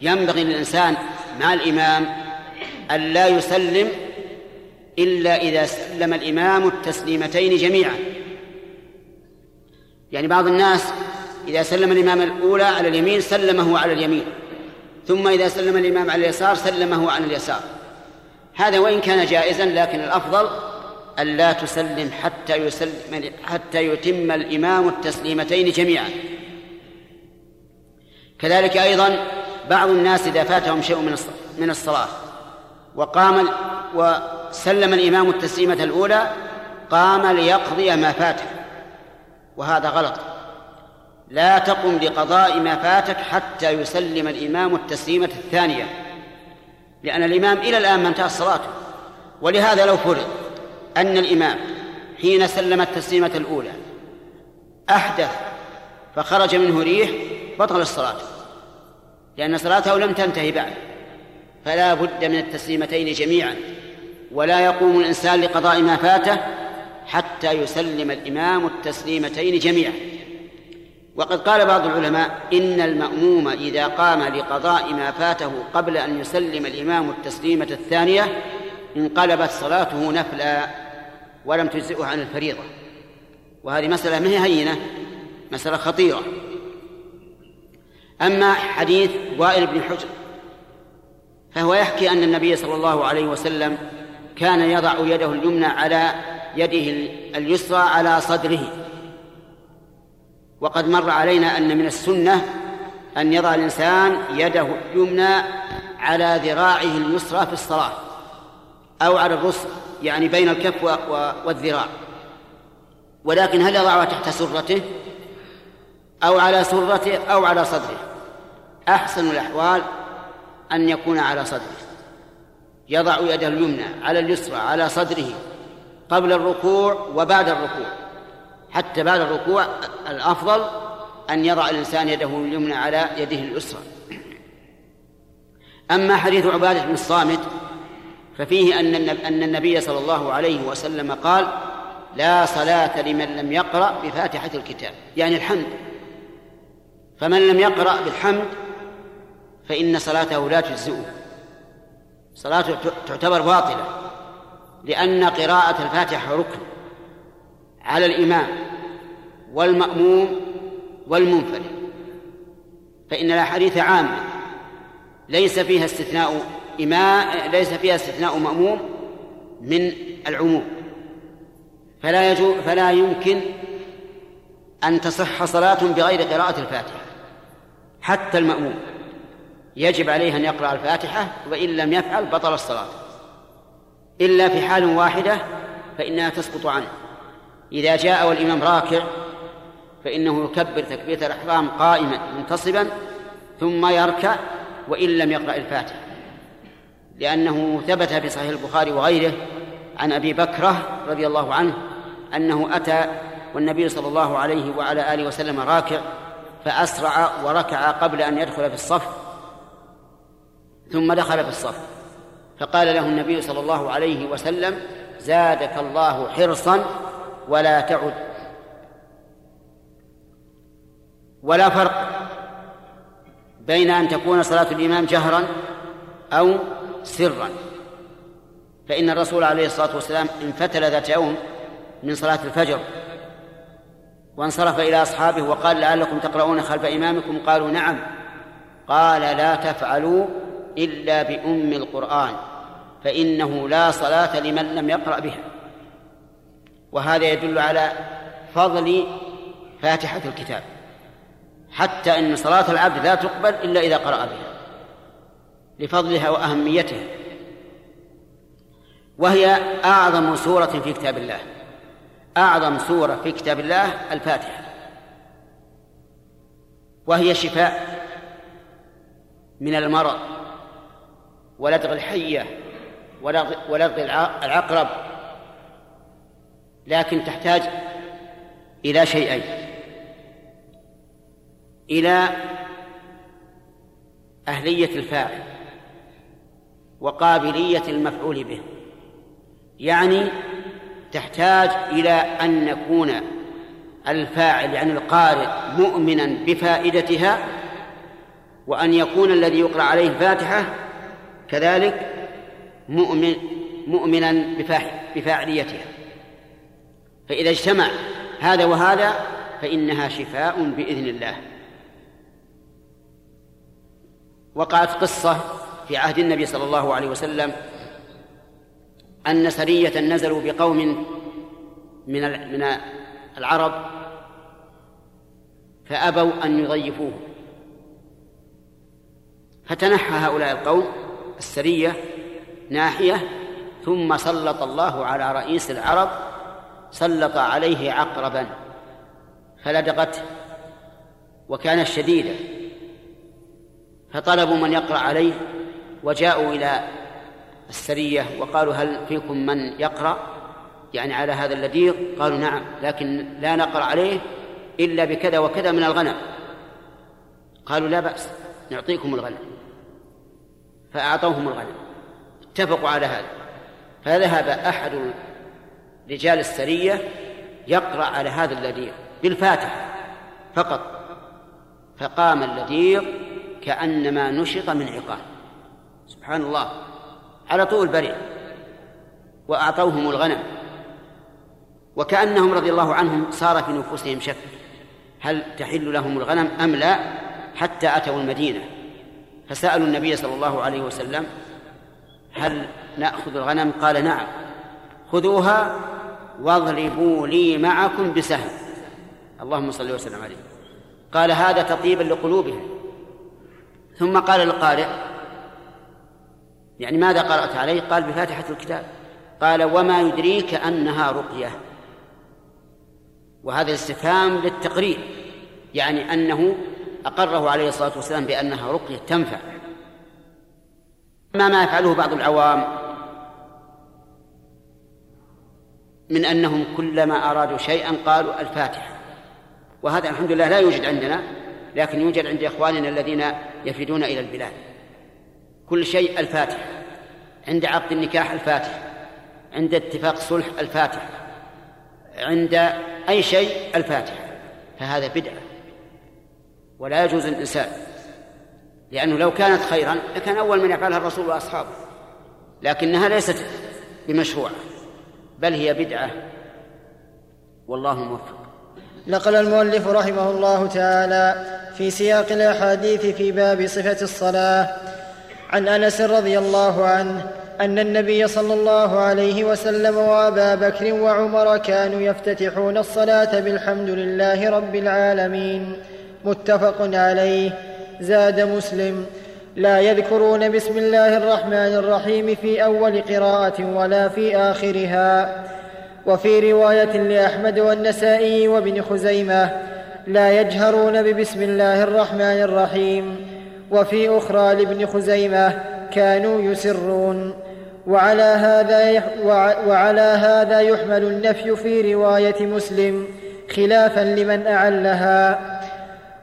ينبغي للإنسان مع الإمام أن لا يسلم إلا إذا سلم الإمام التسليمتين جميعا. يعني بعض الناس إذا سلم الإمام الأولى على اليمين سلمه على اليمين ثم إذا سلم الإمام على اليسار سلمه عن اليسار. هذا وإن كان جائزا لكن الأفضل ألا تسلم حتى يسلم حتى يتم الإمام التسليمتين جميعا. كذلك أيضا بعض الناس إذا فاتهم شيء من من الصلاة وقام وسلم الإمام التسليمة الأولى قام ليقضي ما فاته. وهذا غلط. لا تقم لقضاء ما فاتك حتى يسلم الإمام التسليمة الثانية. لأن الإمام إلى الآن ما انتهت صلاته. ولهذا لو فرض أن الإمام حين سلم التسليمة الأولى أحدث فخرج منه ريح بطل الصلاة. لأن صلاته لم تنتهي بعد. فلا بد من التسليمتين جميعا ولا يقوم الإنسان لقضاء ما فاته حتى يسلم الإمام التسليمتين جميعا. وقد قال بعض العلماء إن المأموم إذا قام لقضاء ما فاته قبل أن يسلم الإمام التسليمة الثانية انقلبت صلاته نفلا ولم تجزئه عن الفريضة. وهذه مسألة ما هي هينة؟ مسألة خطيرة. أما حديث وائل بن حجر فهو يحكي أن النبي صلى الله عليه وسلم كان يضع يده اليمنى على يده اليسرى على صدره. وقد مر علينا أن من السنة أن يضع الإنسان يده اليمنى على ذراعه اليسرى في الصلاة أو على الرسل يعني بين الكف والذراع. ولكن هل يضعها تحت سرته؟ أو على سرته أو على صدره؟ أحسن الأحوال أن يكون على صدره. يضع يده اليمنى على اليسرى على صدره قبل الركوع وبعد الركوع. حتى بعد الركوع الأفضل أن يضع الإنسان يده اليمنى على يده اليسرى. أما حديث عبادة بن الصامت ففيه أن أن النبي صلى الله عليه وسلم قال لا صلاة لمن لم يقرأ بفاتحة الكتاب. يعني الحمد. فمن لم يقرأ بالحمد فإن صلاته لا تجزئه. صلاته تعتبر باطلة لأن قراءة الفاتحة ركن على الإمام والمأموم والمنفرد. فإن الأحاديث عامة ليس فيها استثناء إماء ليس فيها استثناء مأموم من العموم. فلا يجو فلا يمكن أن تصح صلاة بغير قراءة الفاتحة حتى المأموم. يجب عليه أن يقرأ الفاتحة وإن لم يفعل بطل الصلاة. إلا في حال واحدة فإنها تسقط عنه. إذا جاء والإمام راكع فإنه يكبر تكبيرة الإحرام قائما منتصبا ثم يركع وإن لم يقرأ الفاتحة. لأنه ثبت في صحيح البخاري وغيره عن أبي بكرة رضي الله عنه أنه أتى والنبي صلى الله عليه وعلى آله وسلم راكع فأسرع وركع قبل أن يدخل في الصف ثم دخل في الصف. فقال له النبي صلى الله عليه وسلم زادك الله حرصا ولا تعد. ولا فرق بين أن تكون صلاة الإمام جهرا أو سرا. فإن الرسول عليه الصلاة والسلام انفتل ذات يوم من صلاة الفجر وانصرف إلى أصحابه وقال لعلكم تقرؤون خلف إمامكم؟ قالوا نعم. قال لا تفعلوا إلا بأم القرآن فإنه لا صلاة لمن لم يقرأ بها. وهذا يدل على فضل فاتحة الكتاب حتى إن صلاة العبد لا تقبل إلا إذا قرأ بها لفضلها وأهميتها. وهي أعظم سورة في كتاب الله أعظم سورة في كتاب الله الفاتحة. وهي شفاء من المرض ولدغ الحية ولدغ العقرب. لكن تحتاج إلى شيئين. إلى أهلية الفاعل وقابلية المفعول به. يعني تحتاج إلى أن يكون الفاعل يعني القارئ مؤمنا بفائدتها وأن يكون الذي يقرأ عليه الفاتحة كذلك مؤمن مؤمنا بفاعليتها. فإذا اجتمع هذا وهذا فإنها شفاء بإذن الله. وقعت قصة في عهد النبي صلى الله عليه وسلم أن سرية نزلوا بقوم من من العرب فأبوا أن يضيفوه. فتنحى هؤلاء القوم السرية ناحية ثم سلط الله على رئيس العرب سلط عليه عقربا فلدغته وكانت شديدة فطلبوا من يقرأ عليه وجاءوا إلى السرية وقالوا هل فيكم من يقرأ؟ يعني على هذا اللديغ قالوا نعم لكن لا نقرأ عليه إلا بكذا وكذا من الغنم. قالوا لا بأس نعطيكم الغنم. فأعطوهم الغنم. اتفقوا على هذا. فذهب أحد رجال السرية يقرأ على هذا اللديغ بالفاتحة فقط. فقام اللديغ كأنما نشط من عقال سبحان الله. على طول برئ وأعطوهم الغنم. وكأنهم رضي الله عنهم صار في نفوسهم شك. هل تحل لهم الغنم أم لا؟ حتى أتوا المدينة. فسألوا النبي صلى الله عليه وسلم هل نأخذ الغنم؟ قال نعم. خذوها واضربوا لي معكم بسهم. اللهم صل وسلم عليه. قال هذا تطيبا لقلوبهم. ثم قال للقارئ يعني ماذا قرأت عليه؟ قال بفاتحة الكتاب. قال وما يدريك أنها رقية. وهذا الاستفهام للتقرير يعني أنه أقره عليه الصلاة والسلام بأنها رقية تنفع. ما ما يفعله بعض العوام من أنهم كلما أرادوا شيئا قالوا الفاتحة. وهذا الحمد لله لا يوجد عندنا لكن يوجد عند إخواننا الذين يفيدون إلى البلاد. كل شيء الفاتحة. عند عقد النكاح الفاتحة. عند اتفاق صلح الفاتحة. عند أي شيء الفاتحة. فهذا بدعة. ولا يجوز الإنسان لأنه لو كانت خيرا لكان أول من يفعلها الرسول وأصحابه لكنها ليست بمشروعة بل هي بدعة. والله موفق. نقل المؤلف رحمه الله تعالى في سياق الأحاديث في باب صفة الصلاة عن أنس رضي الله عنه أن النبي صلى الله عليه وسلم وأبا بكر وعمر كانوا يفتتحون الصلاة بالحمد لله رب العالمين. متفق عليه. زاد مسلم. لا يذكرون بسم الله الرحمن الرحيم في أول قراءة ولا في آخرها. وفي رواية لأحمد والنسائي وابن خزيمة لا يجهرون ببسم الله الرحمن الرحيم. وفي أخرى لابن خزيمة كانوا يسرون. وعلى هذا وعلى هذا يحمل النفي في رواية مسلم خلافا لمن أعلها.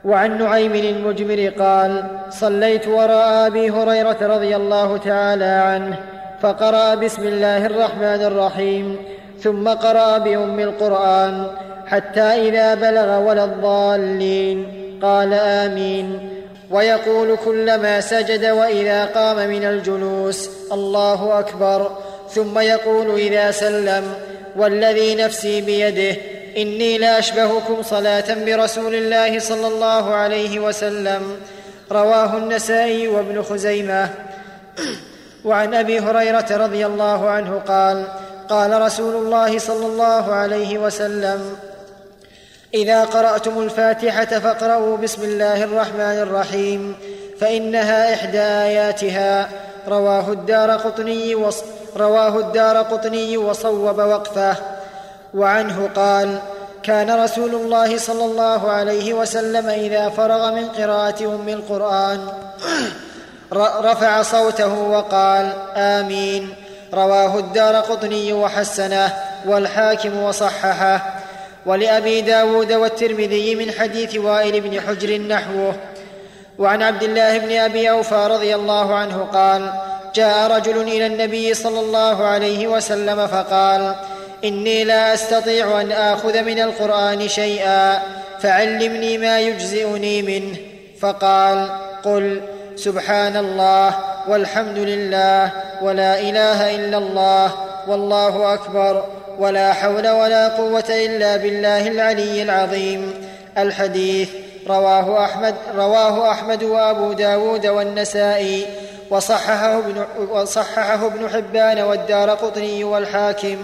وعن نعيم المجمر قال صليت وراء أبي هريرة رضي الله تعالى عنه فقرأ بسم الله الرحمن الرحيم ثم قرأ بأم القرآن حتى إذا بلغ ولا الضالين. قال آمين. ويقول كلما سجد وإذا قام من الجلوس الله أكبر. ثم يقول إذا سلم والذي نفسي بيده إني لاشبهكم صلاة برسول الله صلى الله عليه وسلم. رواه النسائي وابن خزيمة. وعن أبي هريرة رضي الله عنه قال قال رسول الله صلى الله عليه وسلم إذا قرأتم الفاتحة فاقرأوا بسم الله الرحمن الرحيم فإنها إحدى آياتها. رواه الدار قطني رواه الدار قطني وصوب وقفه. وعنه قال كان رسول الله صلى الله عليه وسلم إذا فرغ من قراءة أم القرآن رفع صوته وقال آمين. رواه الدار قطني وحسنه والحاكم وصححه. ولأبي داود والترمذي من حديث وائل بن حجر نحوه. وعن عبد الله بن أبي أوفى رضي الله عنه قال جاء رجل إلى النبي صلى الله عليه وسلم فقال إني لا أستطيع أن آخذ من القرآن شيئا فعلمني ما يجزئني منه. فقال قل سبحان الله والحمد لله ولا إله إلا الله والله أكبر ولا حول ولا قوة إلا بالله العلي العظيم. الحديث رواه أحمد رواه أحمد وأبو داود والنسائي وصححه ابن, وصححه ابن حبان والدار قطني والحاكم.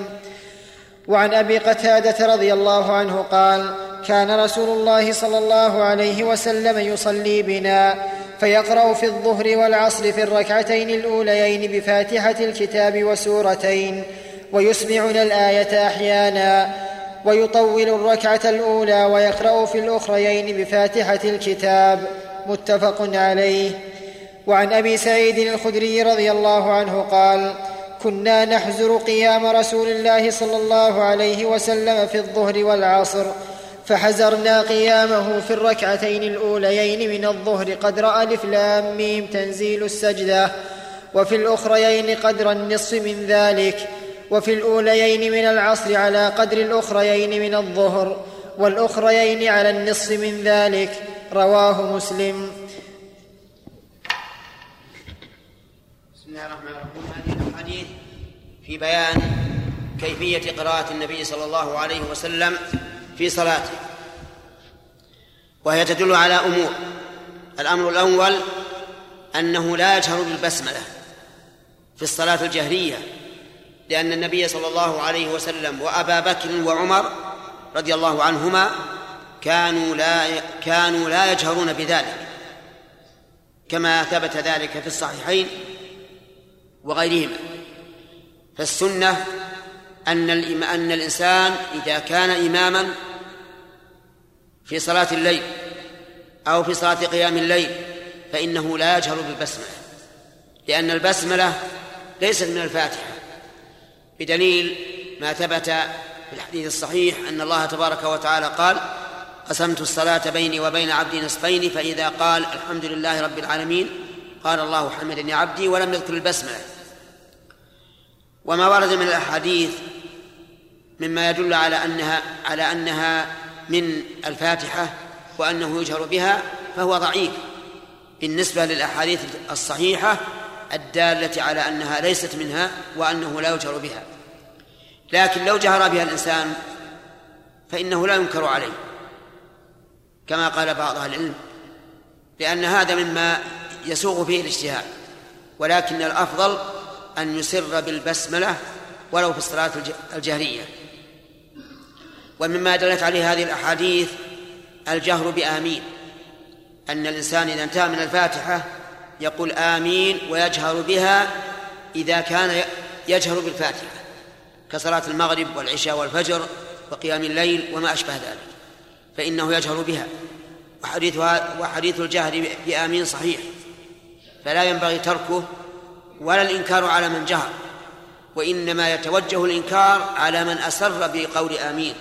وعن أبي قتادة رضي الله عنه قال كان رسول الله صلى الله عليه وسلم يصلي بنا فيقرأ في الظهر والعصر في الركعتين الأوليين بفاتحة الكتاب وسورتين ويسمعنا الآية أحيانا ويطول الركعة الأولى ويقرأ في الأخريين بفاتحة الكتاب. متفق عليه. وعن أبي سعيد الخدري رضي الله عنه قال كنا نحزر قيام رسول الله صلى الله عليه وسلم في الظهر والعصر فحزرنا قيامه في الركعتين الأوليين من الظهر قدر ألف لام ميم تنزيل السجدة وفي الأخريين قدر النصف من ذلك وفي الأوليين من العصر على قدر الأخريين من الظهر والأخريين على النصف من ذلك رواه مسلم. بسم الله الرحمن الرحيم. في بيان كيفية قراءة النبي صلى الله عليه وسلم في صلاته. وهي تدل على أمور. الأمر الأول أنه لا يجهر بالبسملة في الصلاة الجهرية لأن النبي صلى الله عليه وسلم وأبا بكر وعمر رضي الله عنهما كانوا لا كانوا لا يجهرون بذلك. كما ثبت ذلك في الصحيحين وغيرهما. فالسنة أن أن الإنسان إذا كان إماما في صلاة الليل أو في صلاة قيام الليل فإنه لا يجهر بالبسملة لأن البسملة ليست من الفاتحة. بدليل ما ثبت في الحديث الصحيح أن الله تبارك وتعالى قال قسمت الصلاة بيني وبين عبدي نصفين فإذا قال الحمد لله رب العالمين قال الله حمدني عبدي ولم يذكر البسملة. وما ورد من الأحاديث مما يدل على أنها على أنها من الفاتحة وأنه يجهر بها فهو ضعيف. بالنسبة للأحاديث الصحيحة الدالة على أنها ليست منها وأنه لا يجهر بها. لكن لو جهر بها الإنسان فإنه لا ينكر عليه. كما قال بعض أهل العلم لأن هذا مما يسوغ فيه الاجتهاد ولكن الأفضل أن يسر بالبسملة ولو في الصلاة الجهرية. ومما دلت عليه هذه الأحاديث الجهر بآمين. أن الإنسان إذا انتهى من الفاتحة يقول آمين ويجهر بها إذا كان يجهر بالفاتحة كصلاة المغرب والعشاء والفجر وقيام الليل وما أشبه ذلك. فإنه يجهر بها. وحديثها وحديث الجهر بآمين صحيح. فلا ينبغي تركه ولا الإنكار على من جهر وإنما يتوجه الإنكار على من أسر بقول آمين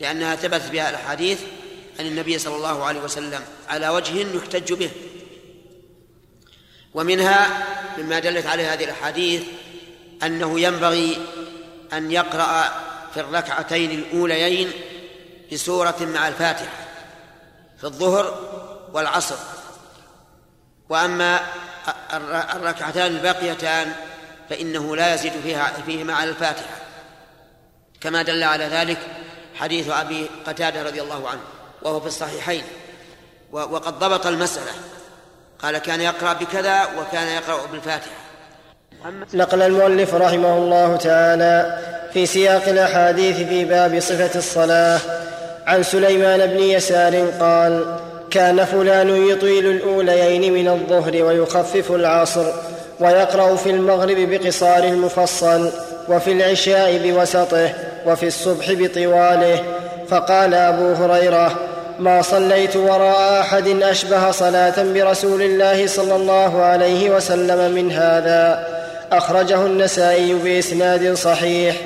لأنها ثبتت بها الأحاديث عن النبي صلى الله عليه وسلم على وجه يحتج به. ومنها مما دلت عليه هذه الأحاديث أنه ينبغي أن يقرأ في الركعتين الأوليين بسورة مع الفاتحة في الظهر والعصر. وأما الركعتان الباقيتان فإنه لا يزيد فيها فيهما على الفاتحة. كما دل على ذلك حديث أبي قتادة رضي الله عنه وهو في الصحيحين. وقد ضبط المسألة. قال كان يقرأ بكذا وكان يقرأ بالفاتحة. نقل المؤلف رحمه الله تعالى في سياق الأحاديث في باب صفة الصلاة. عن سليمان بن يسار قال كان فلان يطيل الأوليين من الظهر ويخفف العصر ويقرأ في المغرب بقصار المفصل وفي العشاء بوسطه وفي الصبح بطواله. فقال أبو هريرة ما صليت وراء أحد أشبه صلاة برسول الله صلى الله عليه وسلم من هذا. أخرجه النسائي بإسناد صحيح.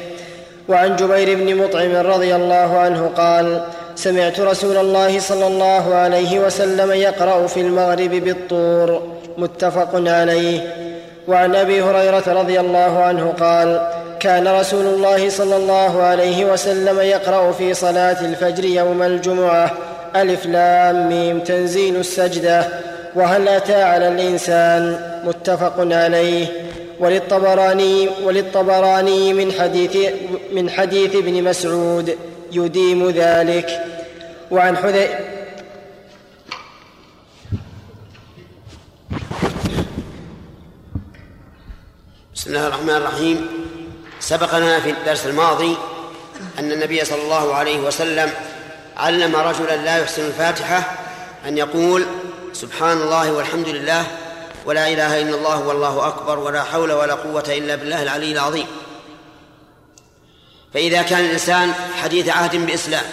وعن جبير بن مطعم رضي الله عنه قال سمعت رسول الله صلى الله عليه وسلم يقرأ في المغرب بالطور متفق عليه. وعن أبي هريرة رضي الله عنه قال كان رسول الله صلى الله عليه وسلم يقرأ في صلاة الفجر يوم الجمعة ألف لام ميم تنزيل السجدة. وهل أتى على الإنسان؟ متفق عليه. وللطبراني وللطبراني من حديث من حديث ابن مسعود. يديم ذلك. وعن حذي بسم الله الرحمن الرحيم. سبقنا في الدرس الماضي أن النبي صلى الله عليه وسلم علم رجلا لا يحسن الفاتحة أن يقول سبحان الله والحمد لله ولا إله إلا الله والله أكبر ولا حول ولا قوة إلا بالله العلي العظيم. فإذا كان الإنسان حديث عهد بإسلام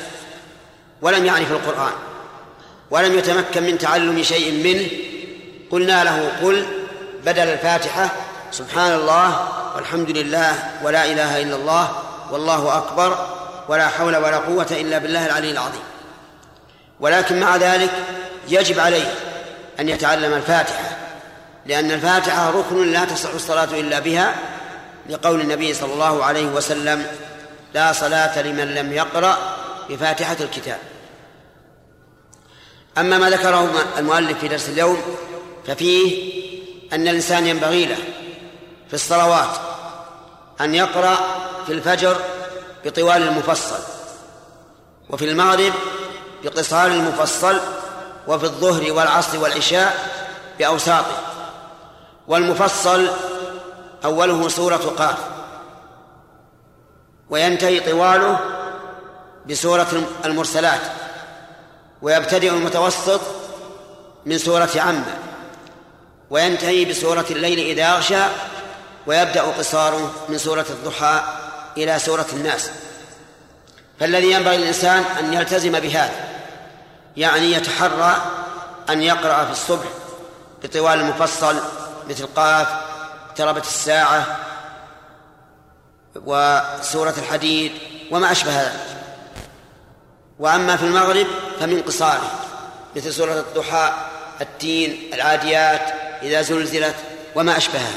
ولم يعرف القرآن ولم يتمكن من تعلم شيء منه قلنا له قل بدل الفاتحة سبحان الله والحمد لله ولا إله إلا الله والله أكبر ولا حول ولا قوة إلا بالله العلي العظيم. ولكن مع ذلك يجب عليه أن يتعلم الفاتحة لأن الفاتحة ركن لا تصح الصلاة إلا بها لقول النبي صلى الله عليه وسلم لا صلاة لمن لم يقرأ بفاتحة الكتاب. أما ما ذكره المؤلف في درس اليوم ففيه أن الإنسان ينبغي له في الصلوات أن يقرأ في الفجر بطوال المفصل وفي المغرب بقصار المفصل وفي الظهر والعصر والعشاء بأوساطه. والمفصل أوله سورة قاف. وينتهي طواله بسورة المرسلات ويبتدئ المتوسط من سورة عمة وينتهي بسورة الليل إذا أغشى ويبدأ قصاره من سورة الضحى إلى سورة الناس. فالذي ينبغي للإنسان أن يلتزم بهذا يعني يتحرى أن يقرأ في الصبح بطوال المفصل مثل قاف اقتربت الساعة وسورة الحديد وما أشبه ذلك وأما في المغرب فمن قصاره مثل سورة الضحى التين العاديات إذا زلزلت وما أشبهها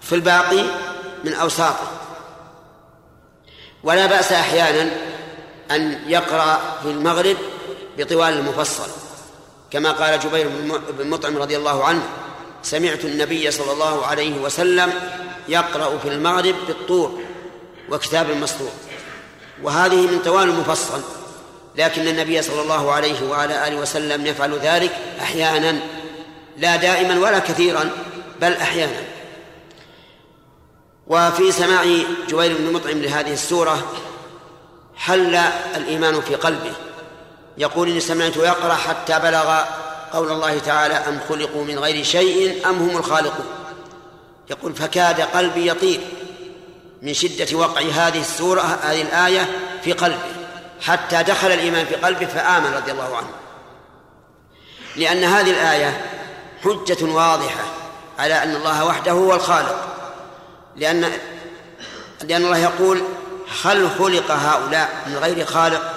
في الباقي من أوساطه. ولا بأس أحيانا أن يقرأ في المغرب بطوال المفصل. كما قال جبير بن مطعم رضي الله عنه سمعت النبي صلى الله عليه وسلم يقرأ في المغرب بالطور. وكتاب مسطور. وهذه من توالي المفصل لكن النبي صلى الله عليه وعلى آله وسلم يفعل ذلك أحيانا لا دائما ولا كثيرا بل أحيانا. وفي سماع جوير بن مطعم لهذه السورة حل الإيمان في قلبه. يقول إني سمعته يقرأ حتى بلغ قول الله تعالى أم خلقوا من غير شيء أم هم الخالقون. يقول فكاد قلبي يطير. من شدة وقع هذه السورة هذه الآية في قلبه. حتى دخل الإيمان في قلبه فآمن رضي الله عنه. لأن هذه الآية حجة واضحة على أن الله وحده هو الخالق. لأن لأن الله يقول هل خلق هؤلاء من غير خالق؟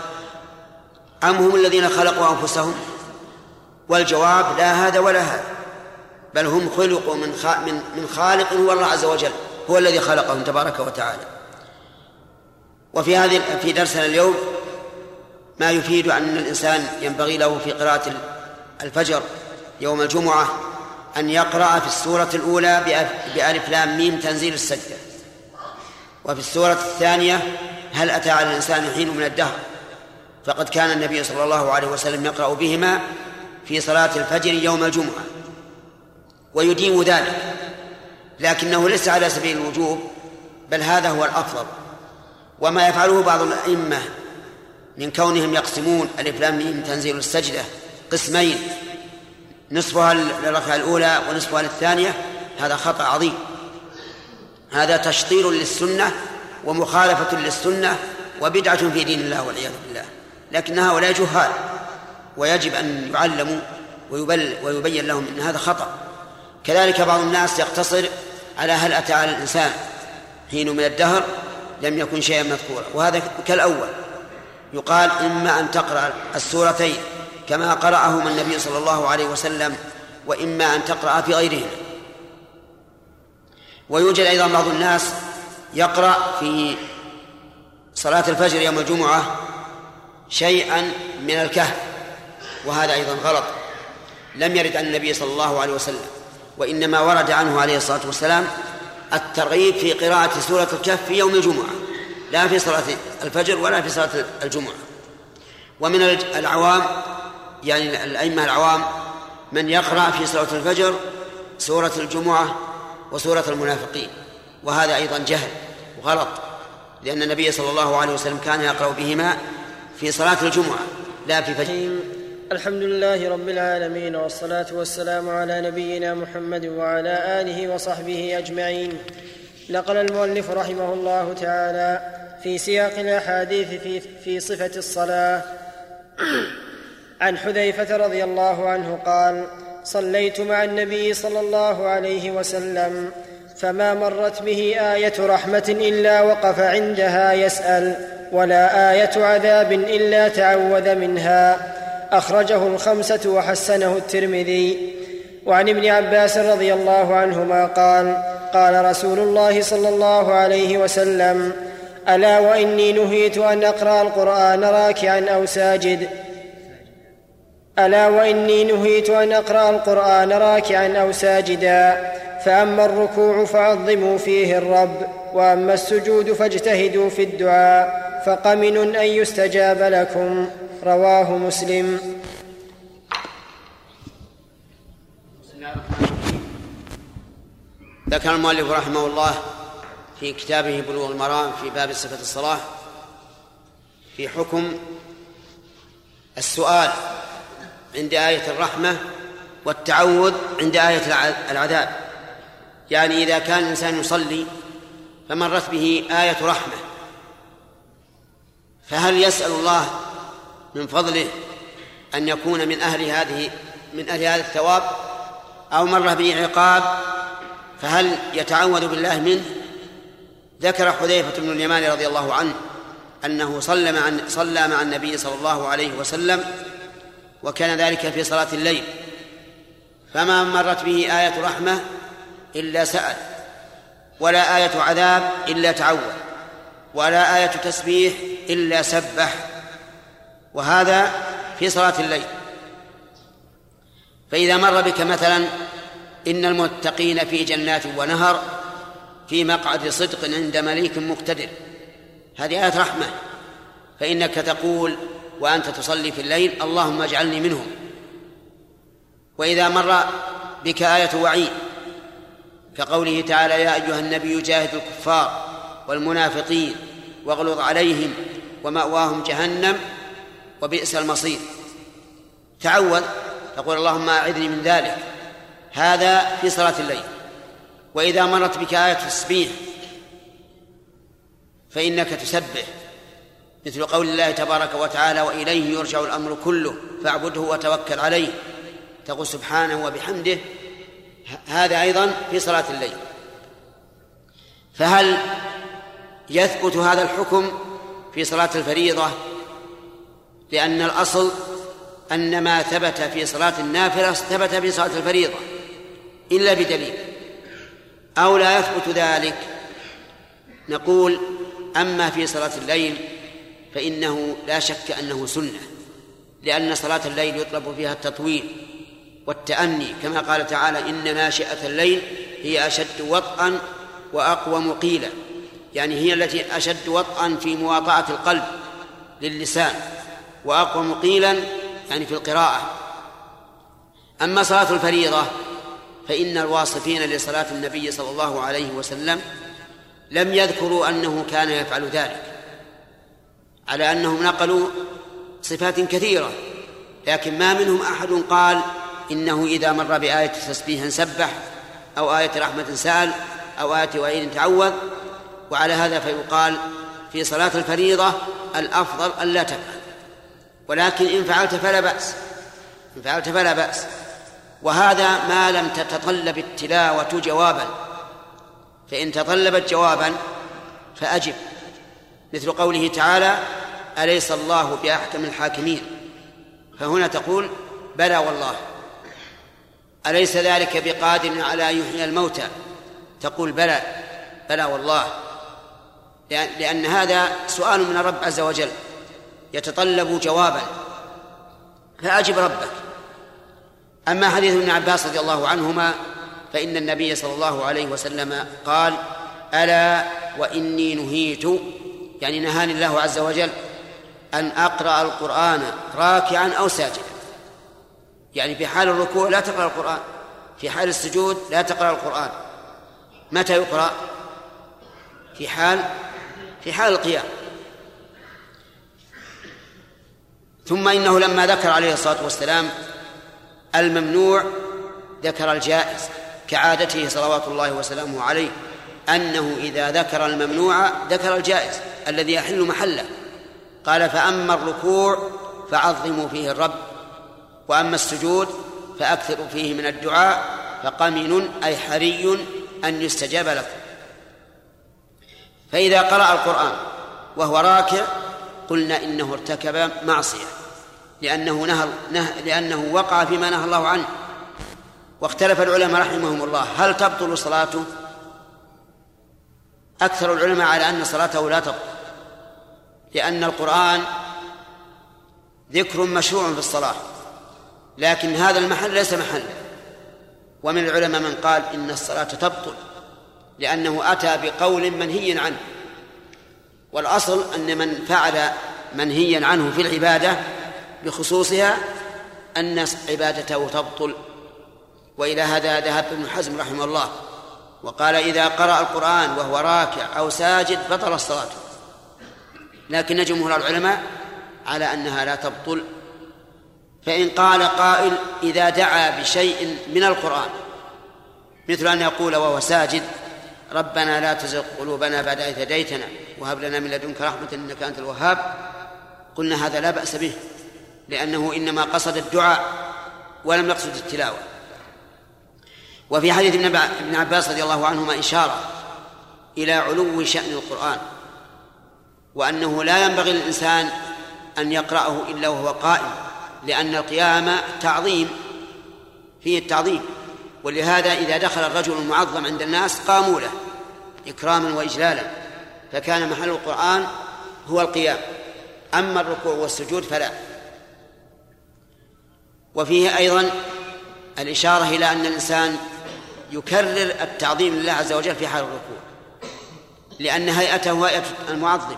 أم هم الذين خلقوا أنفسهم؟ والجواب لا هذا ولا هذا. بل هم خلقوا من من خالق هو الله عز وجل. هو الذي خلقهم تبارك وتعالى. وفي هذه في درسنا اليوم ما يفيد أن الإنسان ينبغي له في قراءة الفجر يوم الجمعة أن يقرأ في السورة الأولى بألف لام ميم تنزيل السجدة. وفي السورة الثانية هل أتى على الإنسان حين من الدهر؟ فقد كان النبي صلى الله عليه وسلم يقرأ بهما في صلاة الفجر يوم الجمعة. ويديم ذلك. لكنه ليس على سبيل الوجوب بل هذا هو الأفضل. وما يفعله بعض الأئمة من كونهم يقسمون الإف لام تنزيل السجدة قسمين نصفها للركعة الأولى ونصفها للثانية هذا خطأ عظيم. هذا تشطير للسنة ومخالفة للسنة وبدعة في دين الله والعياذ بالله. لكن هؤلاء جهال ويجب أن يعلموا ويبل ويبين لهم أن هذا خطأ. كذلك بعض الناس يقتصر على هل أتى على الإنسان حين من الدهر لم يكن شيئا مذكورا. وهذا كالأول. يقال إما أن تقرأ السورتين كما قرأهما النبي صلى الله عليه وسلم وإما أن تقرأ في غيرهما. ويوجد أيضا بعض الناس يقرأ في صلاة الفجر يوم الجمعة شيئا من الكهف وهذا أيضا غلط. لم يرد عن النبي صلى الله عليه وسلم. وإنما ورد عنه عليه الصلاة والسلام الترغيب في قراءة سورة الكهف في يوم الجمعة لا في صلاة الفجر ولا في صلاة الجمعة. ومن العوام يعني الأئمة العوام من يقرأ في صلاة الفجر سورة الجمعة وسورة المنافقين. وهذا أيضا جهل وغلط لأن النبي صلى الله عليه وسلم كان يقرأ بهما في صلاة الجمعة لا في فجر. الحمد لله رب العالمين والصلاة والسلام على نبينا محمد وعلى آله وصحبه أجمعين. نقل المؤلف رحمه الله تعالى في سياق الأحاديث في, في صفة الصلاة. عن حذيفة رضي الله عنه قال صليت مع النبي صلى الله عليه وسلم فما مرت به آية رحمة إلا وقف عندها يسأل ولا آية عذاب إلا تعوذ منها. اخرجه الخمسه وحسنه الترمذي. وعن ابن عباس رضي الله عنهما قال قال رسول الله صلى الله عليه وسلم ألا وإني نهيت أن أقرأ القرآن راكعا أو ساجد. ألا وإني نهيت أن أقرأ القرآن راكعا أو ساجدا. فأما الركوع فعظموا فيه الرب وأما السجود فاجتهدوا في الدعاء فقمن أن يستجاب لكم. رواه مسلم. ذكر المؤلف رحمه الله في كتابه بلوغ المرام في باب صفة الصلاة في حكم السؤال عند آية الرحمة والتعوذ عند آية العذاب. يعني إذا كان الإنسان يصلي فمرت به آية رحمة. فهل يسأل الله من فضله أن يكون من أهل هذه من أهل هذا الثواب أو مر به عقاب فهل يتعوذ بالله منه؟ ذكر حذيفة بن اليمان رضي الله عنه أنه صلى مع صلى مع النبي صلى الله عليه وسلم وكان ذلك في صلاة الليل. فما مرت به آية رحمة إلا سأل ولا آية عذاب إلا تعوذ ولا آية تسبيح إلا سبح. وهذا في صلاة الليل. فإذا مر بك مثلا إن المتقين في جنات ونهر في مقعد صدق عند مليك مقتدر هذه آية رحمة. فإنك تقول وأنت تصلي في الليل اللهم اجعلني منهم. وإذا مر بك آية وعيد كقوله تعالى يا أيها النبي جاهد الكفار والمنافقين واغلظ عليهم ومأواهم جهنم وبئس المصير. تعوذ تقول اللهم أعذني من ذلك. هذا في صلاة الليل. وإذا مرت بك آية التسبيح فإنك تسبح. مثل قول الله تبارك وتعالى وإليه يرجع الأمر كله فاعبده وتوكل عليه. تقول سبحانه وبحمده. هذا أيضا في صلاة الليل. فهل يثبت هذا الحكم في صلاة الفريضة؟ لأن الأصل أن ما ثبت في صلاة النافلة ثبت في صلاة الفريضة إلا بدليل. أو لا يثبت ذلك نقول أما في صلاة الليل فإنه لا شك أنه سنة لأن صلاة الليل يطلب فيها التطويل والتأني. كما قال تعالى إن ناشئة الليل هي أشد وطئا وأقوم قيلا. يعني هي التي أشد وطئا في مواطأة القلب للسان. وأقوم قيلا يعني في القراءة. أما صلاة الفريضة فإن الواصفين لصلاة النبي صلى الله عليه وسلم لم يذكروا أنه كان يفعل ذلك على أنهم نقلوا صفات كثيرة. لكن ما منهم أحد قال إنه إذا مر بآية تسبيح سبح أو آية رحمة سأل أو آية وعيد تعوذ. وعلى هذا فيقال في صلاة الفريضة الأفضل ألا تفعل. ولكن إن فعلت فلا بأس. إن فعلت فلا بأس. وهذا ما لم تتطلب التلاوة جوابا. فإن تطلبت جوابا فأجب. مثل قوله تعالى أليس الله بأحكم الحاكمين؟ فهنا تقول بلى والله. أليس ذلك بقادر على يحيي الموتى؟ تقول بلى. بلى والله. لأن هذا سؤال من الرب عز وجل. يتطلب جوابا. فأجب ربك. أما حديث ابن عباس رضي الله عنهما فإن النبي صلى الله عليه وسلم قال ألا وإني نهيت يعني نهاني الله عز وجل أن أقرأ القرآن راكعا أو ساجدا. يعني في حال الركوع لا تقرأ القرآن في حال السجود لا تقرأ القرآن. متى يقرأ؟ في حال في حال القيام. ثم إنه لما ذكر عليه الصلاة والسلام الممنوع ذكر الجائز كعادته صلوات الله وسلامه عليه أنه إذا ذكر الممنوع ذكر الجائز الذي يحل محله. قال فأما الركوع فعظموا فيه الرب وأما السجود فأكثروا فيه من الدعاء فقمن أي حري أن يستجاب لكم. فإذا قرأ القرآن وهو راكع قلنا إنه ارتكب معصية لأنه نهى, نهى لأنه وقع فيما نهى الله عنه. واختلف العلماء رحمهم الله. هل تبطل صلاته؟ أكثر العلماء على أن صلاته لا تبطل. لأن القرآن ذكر مشروع في الصلاة. لكن هذا المحل ليس محل. ومن العلماء من قال إن الصلاة تبطل. لأنه أتى بقول منهي عنه. والأصل أن من فعل منهيا عنه في العبادة بخصوصها أن عبادته تبطل. وإلى هذا ذهب ابن حزم رحمه الله وقال إذا قرأ القرآن وهو راكع أو ساجد بطل الصلاة. لكن جمهور العلماء على أنها لا تبطل. فإن قال قائل إذا دعا بشيء من القرآن مثل أن يقول وهو ساجد ربنا لا تزغ قلوبنا بعد إذ هديتنا وهب لنا من لدنك رحمة إنك أنت الوهاب. قلنا هذا لا بأس به لأنه إنما قصد الدعاء ولم يقصد التلاوة. وفي حديث ابن عباس رضي الله عنهما إشارة إلى علو شأن القرآن وأنه لا ينبغي للإنسان أن يقرأه إلا وهو قائم لأن القيام تعظيم فيه التعظيم. ولهذا إذا دخل الرجل المعظم عند الناس قاموا له إكراما وإجلالا فكان محل القرآن هو القيام أما الركوع والسجود فلا. وفيه أيضا الإشارة إلى أن الإنسان يكرر التعظيم لله عز وجل في حال الركوع لأن هيئته هيئة المعظم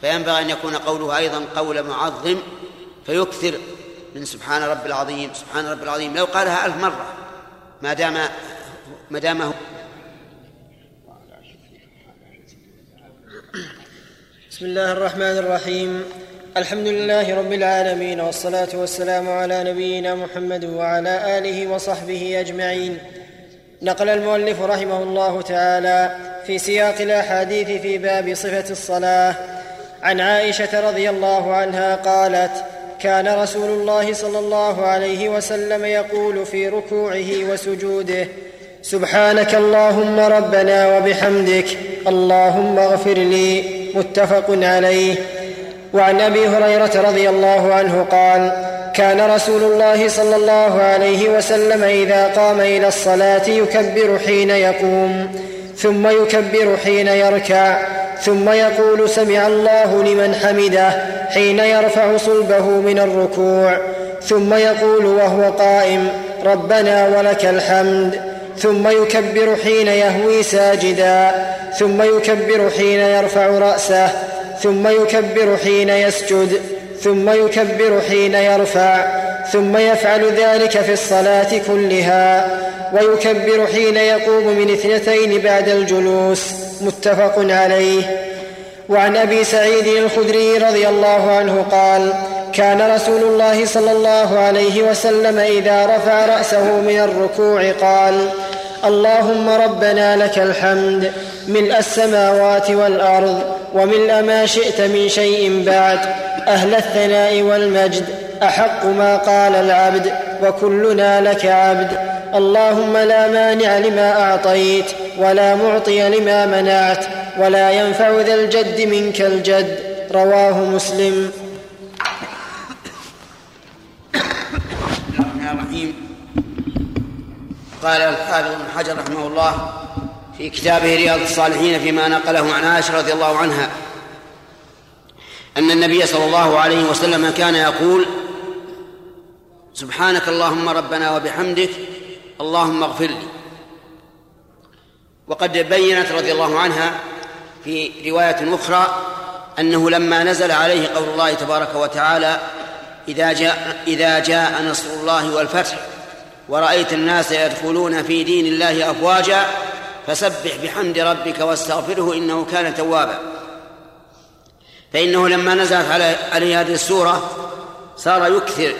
فينبغي أن يكون قوله أيضا قول معظم فيكثر من سبحان رب العظيم سبحان رب العظيم لو قالها ألف مرة. ما دام ما دام بسم الله الرحمن الرحيم. الحمد لله رب العالمين والصلاة والسلام على نبينا محمد وعلى آله وصحبه أجمعين. نقل المؤلف رحمه الله تعالى في سياق الأحاديث في باب صفة الصلاة. عن عائشة رضي الله عنها قالت كان رسول الله صلى الله عليه وسلم يقول في ركوعه وسجوده سبحانك اللهم ربنا وبحمدك اللهم اغفر لي متفق عليه. وعن أبي هريرة رضي الله عنه قال كان رسول الله صلى الله عليه وسلم إذا قام إلى الصلاة يكبر حين يقوم ثم يكبر حين يركع ثم يقول سمع الله لمن حمده حين يرفع صلبه من الركوع ثم يقول وهو قائم ربنا ولك الحمد. ثم يكبر حين يهوي ساجدا. ثم يكبر حين يرفع رأسه. ثم يكبر حين يسجد. ثم يكبر حين يرفع. ثم يفعل ذلك في الصلاة كلها. ويكبر حين يقوم من اثنتين بعد الجلوس. متفق عليه. وعن أبي سعيد الخدري رضي الله عنه قال كان رسول الله صلى الله عليه وسلم إذا رفع رأسه من الركوع قال اللهم ربنا لك الحمد ملء السماوات والأرض وملء ما شئت من شيء بعد أهل الثناء والمجد أحق ما قال العبد وكلنا لك عبد اللهم لا مانع لما أعطيت ولا معطي لما منعت ولا ينفع ذا الجد منك الجد. رواه مسلم. الرحيم. قال الحافظ ابن حجر رحمه الله في كتابه رياض الصالحين فيما نقله عن عائشة رضي الله عنها أن النبي صلى الله عليه وسلم كان يقول سبحانك اللهم ربنا وبحمدك اللهم اغفر لي. وقد بينت رضي الله عنها في رواية أخرى أنه لما نزل عليه قول الله تبارك وتعالى إذا جاء إذا جاء نصر الله والفتح ورأيت الناس يدخلون في دين الله أفواجا فسبح بحمد ربك واستغفره إنه كان توابا. فإنه لما نزلت عليه هذه السورة صار يكثر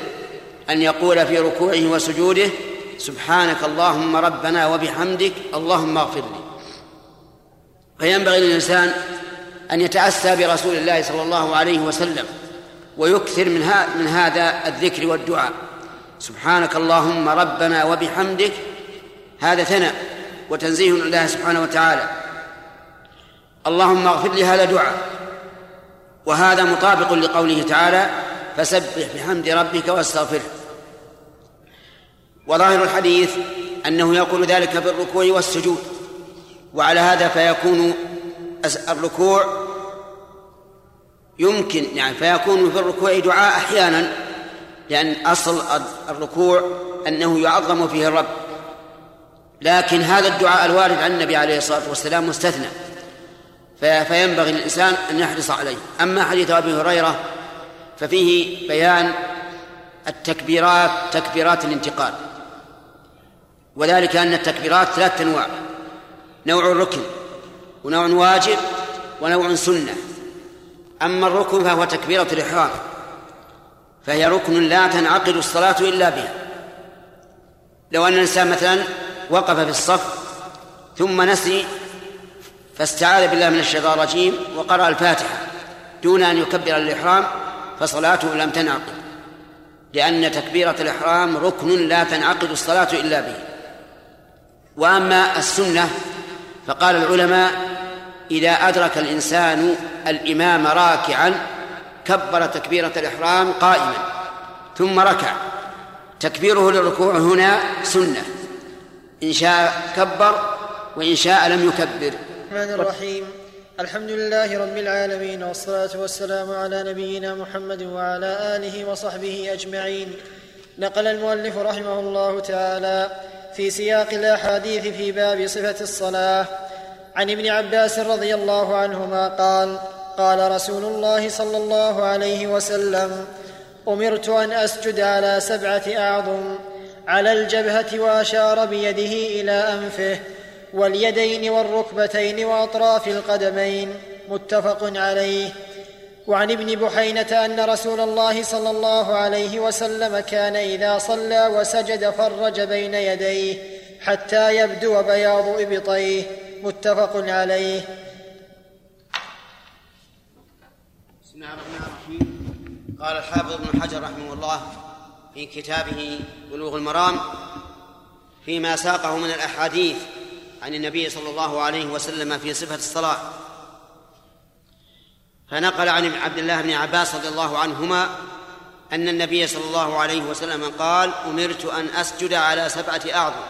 أن يقول في ركوعه وسجوده سبحانك اللهم ربنا وبحمدك اللهم اغفر لي. فينبغي للإنسان أن يتأسى برسول الله صلى الله عليه وسلم ويكثر من, من هذا الذكر والدعاء. سبحانك اللهم ربنا وبحمدك. هذا ثناء وتنزيه لله سبحانه وتعالى. اللهم اغفر لي هذا دعاء. وهذا مطابق لقوله تعالى فسبح بحمد ربك واستغفره. وظاهر الحديث أنه يقول ذلك في الركوع والسجود. وعلى هذا فيكون الركوع يمكن يعني فيكون في الركوع دعاء أحيانا لأن أصل الركوع أنه يعظم فيه الرب. لكن هذا الدعاء الوارد عن النبي عليه الصلاة والسلام مستثنى. فينبغي للإنسان أن يحرص عليه. أما حديث أبي هريرة ففيه بيان التكبيرات تكبيرات الانتقال. وذلك أن التكبيرات ثلاثة أنواع. نوع ركن ونوع واجب ونوع سنة. أما الركن فهو تكبيرة الإحرام فهي ركن لا تنعقد الصلاة إلا بها. لو أن الإنسان مثلا وقف في الصف ثم نسي فاستعاذ بالله من الشيطان الرجيم وقرأ الفاتحة دون أن يكبر الإحرام فصلاته لم تنعقد لأن تكبيرة الإحرام ركن لا تنعقد الصلاة إلا به. وأما السنة فقال العلماء إذا أدرك الإنسان الإمام راكعا كبر تكبيرة الإحرام قائما ثم ركع. تكبيره للركوع هنا سنة. إن شاء كبر وإن شاء لم يكبر. الرحمن الرحيم. الحمد لله رب العالمين والصلاة والسلام على نبينا محمد وعلى آله وصحبه أجمعين. نقل المؤلف رحمه الله تعالى في سياق الأحاديث في باب صفة الصلاة. عن ابن عباس رضي الله عنهما قال قال رسول الله صلى الله عليه وسلم أمرت أن أسجد على سبعة أعظم على الجبهة وأشار بيده إلى أنفه واليدين والركبتين وأطراف القدمين متفق عليه. وعن ابن بحينة أن رسول الله صلى الله عليه وسلم كان إذا صلى وسجد فرج بين يديه حتى يبدو بياض إبطيه. متفق عليه. الله الرحمن الرحيم. قال الحافظ ابن حجر رحمه الله في كتابه بلوغ المرام فيما ساقه من الأحاديث عن النبي صلى الله عليه وسلم في صفة الصلاة. فنقل عن عبد الله بن عباس رضي الله عنهما أن النبي صلى الله عليه وسلم قال أمرت أن أسجد على سبعة أعظم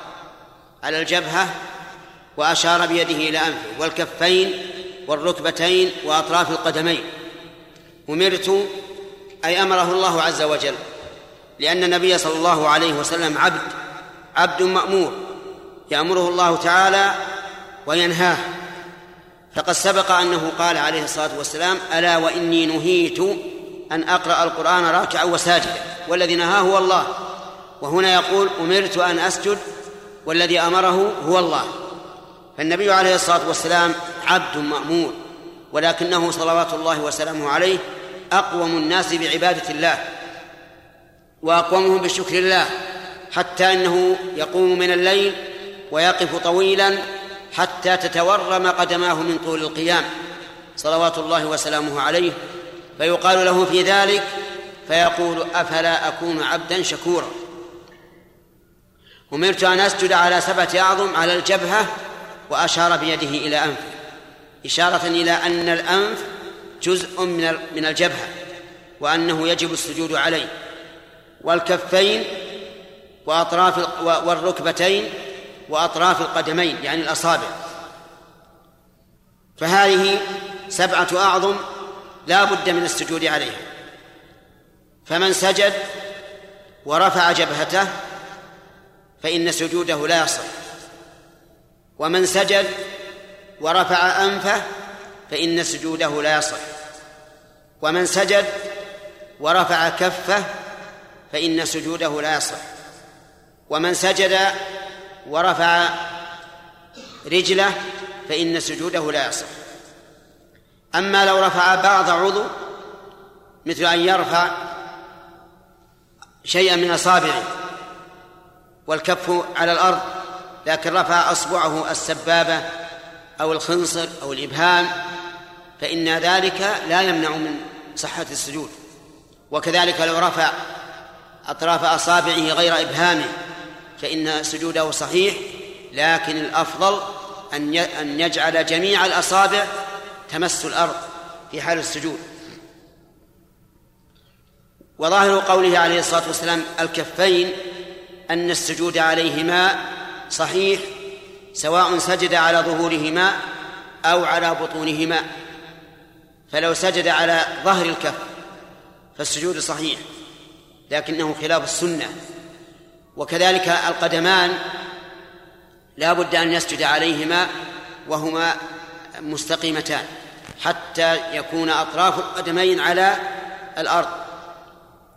على الجبهة وأشار بيده إلى أنفه والكفين والركبتين وأطراف القدمين. أمرت أي أمره الله عز وجل لأن النبي صلى الله عليه وسلم عبد عبد مأمور يأمره الله تعالى وينهاه. فقد سبق أنه قال عليه الصلاة والسلام ألا وإني نهيت أن أقرأ القرآن راكعا وساجدا والذي نهاه هو الله. وهنا يقول أمرت أن أسجد والذي أمره هو الله. فالنبي عليه الصلاة والسلام عبد مأمور ولكنه صلوات الله وسلامه عليه أقوم الناس بعبادة الله وأقومهم بشكر الله حتى إنه يقوم من الليل ويقف طويلا حتى تتورم قدماه من طول القيام صلوات الله وسلامه عليه. فيقال له في ذلك فيقول أفلا أكون عبدا شكورا. أمرت أن أسجد على سبعه أعظم على الجبهة وأشار بيده إلى انفه إشارة إلى أن الأنف جزء من من الجبهة وأنه يجب السجود عليه. والكفين وأطراف والركبتين وأطراف القدمين يعني الأصابع. فهذه سبعة أعظم لا بد من السجود عليها. فمن سجد ورفع جبهته فإن سجوده لا يصح. ومن سجد ورفع أنفه فإن سجوده لا يصح. ومن سجد ورفع كفه فإن سجوده لا يصح. ومن سجد ورفع رجله فإن سجوده لا يصح. أما لو رفع بعض عضو مثل أن يرفع شيئا من أصابعه والكف على الأرض لكن رفع أصبعه السبابة أو الخنصر أو الإبهام فإن ذلك لا يمنع من صحة السجود. وكذلك لو رفع أطراف أصابعه غير إبهامه فإن سجوده صحيح لكن الأفضل أن يجعل جميع الأصابع تمس الأرض في حال السجود. وظاهر قوله عليه الصلاة والسلام الكفين أن السجود عليهما صحيح سواء سجد على ظهورهما أو على بطونهما. فلو سجد على ظهر الكف فالسجود صحيح لكنه خلاف السنة. وكذلك القدمان لا بد أن يسجد عليهما وهما مستقيمتان حتى يكون أطراف القدمين على الأرض.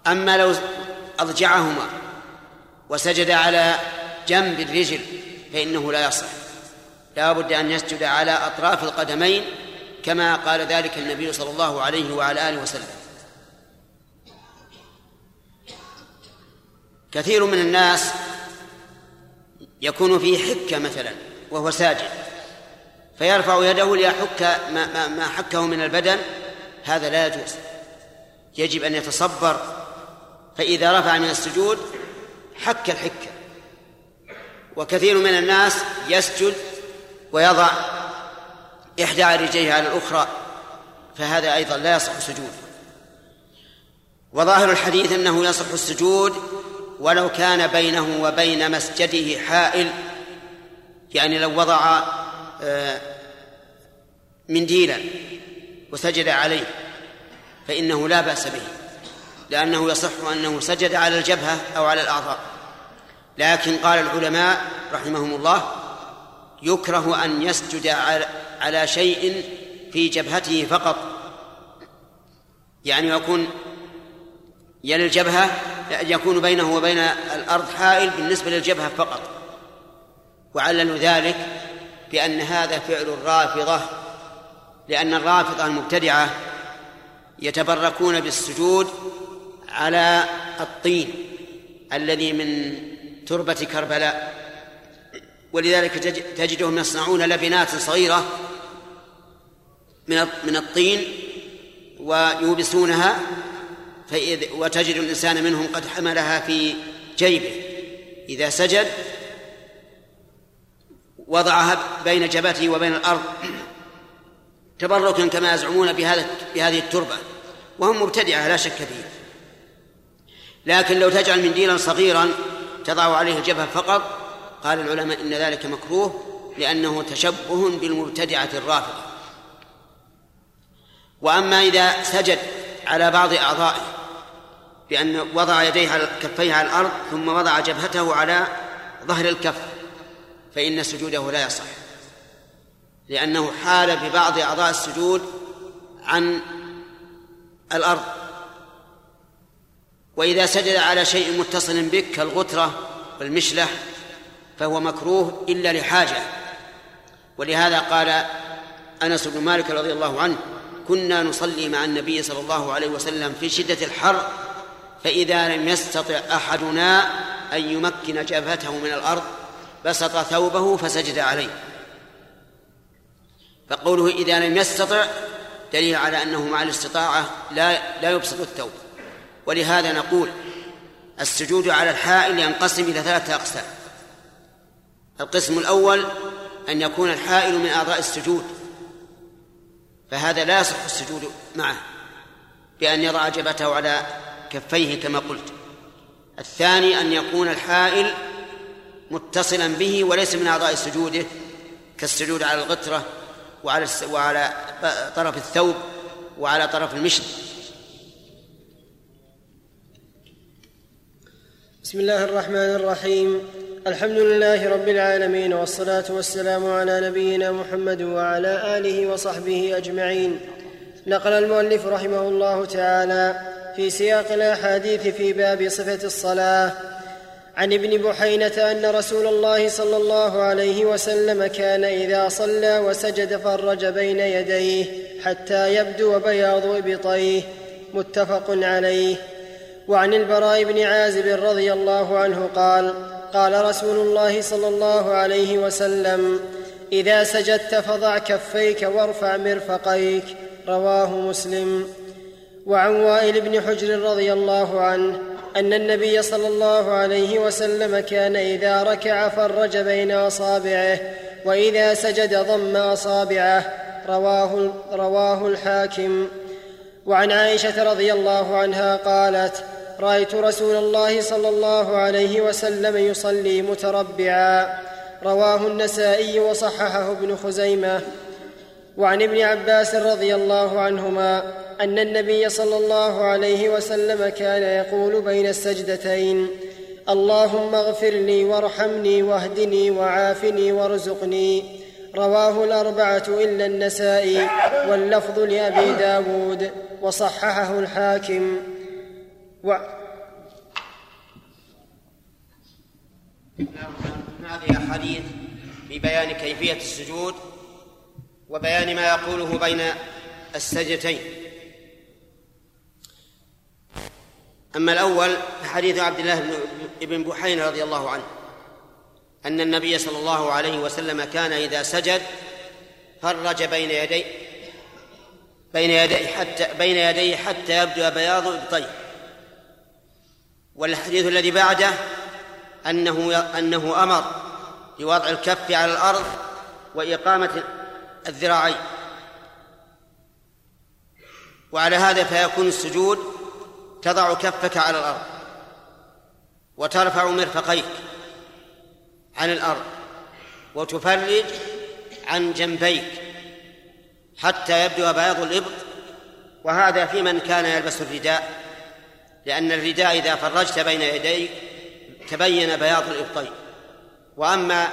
أما لو أضجعهما وسجد على جنب الرجل فإنه لا يصح. لا بد أن يسجد على أطراف القدمين كما قال ذلك النبي صلى الله عليه وعلى آله وسلم. كثير من الناس يكون فيه حكة مثلا وهو ساجد. فيرفع يده ليحك ما, ما, ما حكه من البدن هذا لا يجوز. يجب أن يتصبر. فإذا رفع من السجود حك الحكة. وكثير من الناس يسجد ويضع إحدى رجليه على الأخرى فهذا أيضا لا يصح سجود وظاهر الحديث أنه يصح السجود ولو كان بينه وبين مسجده حائل يعني لو وضع آه، منديلا وسجد عليه فإنه لا بأس به لأنه يصح أنه سجد على الجبهة أو على الأعضاء. لكن قال العلماء رحمهم الله يكره أن يسجد على شيء في جبهته فقط. يعني يكون يلي الجبهة يكون بينه وبين الأرض حائل بالنسبة للجبهة فقط. وعللوا ذلك بأن هذا فعل الرافضة لأن الرافضة المبتدعة يتبركون بالسجود على الطين الذي من تربة كربلاء. ولذلك تجدهم يصنعون لبنات صغيرة من من الطين ويوبسونها وتجد الإنسان منهم قد حملها في جيبه. إذا سجد وضعها بين جبهته وبين الأرض تبركا كما يزعمون بهذا بهذه التربة. وهم مبتدعة لا شك فيه. لكن لو تجعل منديلا صغيرا تضع عليه الجبهة فقط قال العلماء إن ذلك مكروه لأنه تشبه بالمبتدعة الرافضة. وأما إذا سجد على بعض أعضائه بأن وضع يديه على كفيه على الأرض ثم وضع جبهته على ظهر الكف فإن سجوده لا يصح. لأنه حال ببعض أعضاء السجود عن الأرض. وإذا سجد على شيء متصل بك كالغترة والمشلح فهو مكروه إلا لحاجة. ولهذا قال أنس بن مالك رضي الله عنه كنا نصلي مع النبي صلى الله عليه وسلم في شدة الحر فإذا لم يستطع أحدنا أن يمكن جبهته من الأرض بسط ثوبه فسجد عليه. فقوله إذا لم يستطع دليل على أنه مع الاستطاعة لا لا يبسط الثوب. ولهذا نقول السجود على الحائل ينقسم إلى ثلاثة أقسام. القسم الأول أن يكون الحائل من أعضاء السجود فهذا لا يصح السجود معه بأن يضع جبهته على كفيه كما قلت. الثاني أن يكون الحائل متصلا به وليس من أعضاء سجوده كالسجود على الغترة وعلى وعلى طرف الثوب وعلى طرف المشط بسم الله الرحمن الرحيم. الحمد لله رب العالمين والصلاة والسلام على نبينا محمد وعلى آله وصحبه أجمعين. نقل المؤلف رحمه الله تعالى في سياق الأحاديث في باب صفة الصلاة. عن ابن بحينة أن رسول الله صلى الله عليه وسلم كان إذا صلى وسجد فرج بين يديه حتى يبدو بياض إبطيه. متفق عليه. وعن البراء بن عازب رضي الله عنه قال قال رسول الله صلى الله عليه وسلم إذا سجدت فضع كفيك وارفع مرفقيك. رواه مسلم. وعن وائل بن حجر رضي الله عنه أن النبي صلى الله عليه وسلم كان إذا ركع فرج بين أصابعه وإذا سجد ضم أصابعه. رواه, رواه الحاكم. وعن عائشة رضي الله عنها قالت رأيت رسول الله صلى الله عليه وسلم يصلي متربعا. رواه النسائي وصححه ابن خزيمة. وعن ابن عباس رضي الله عنهما أن النبي صلى الله عليه وسلم كان يقول بين السجدتين اللهم اغفر لي وارحمني واهدني وعافني وارزقني. رواه الأربعة إلا النسائي واللفظ لأبي داود وصححه الحاكم. و هذه أحاديث ببيان كيفية السجود وبيان ما يقوله بين السجدتين. أما الأول فحديث عبد الله بن بحين رضي الله عنه أن النبي صلى الله عليه وسلم كان إذا سجد فرج بين يديه بين يديه حتى بين يديه حتى يبدو بياض إبطيه والحديث الذي بعده أنه أنه أمر بوضع الكف على الأرض وإقامة الذراعين. وعلى هذا فيكون السجود تضع كفك على الأرض وترفع مرفقيك عن الأرض وتفرج عن جنبيك حتى يبدو بياض الإبط. وهذا في من كان يلبس الرداء لأن الرداء إذا فرجت بين يديك تبين بياض الإبطين. وأما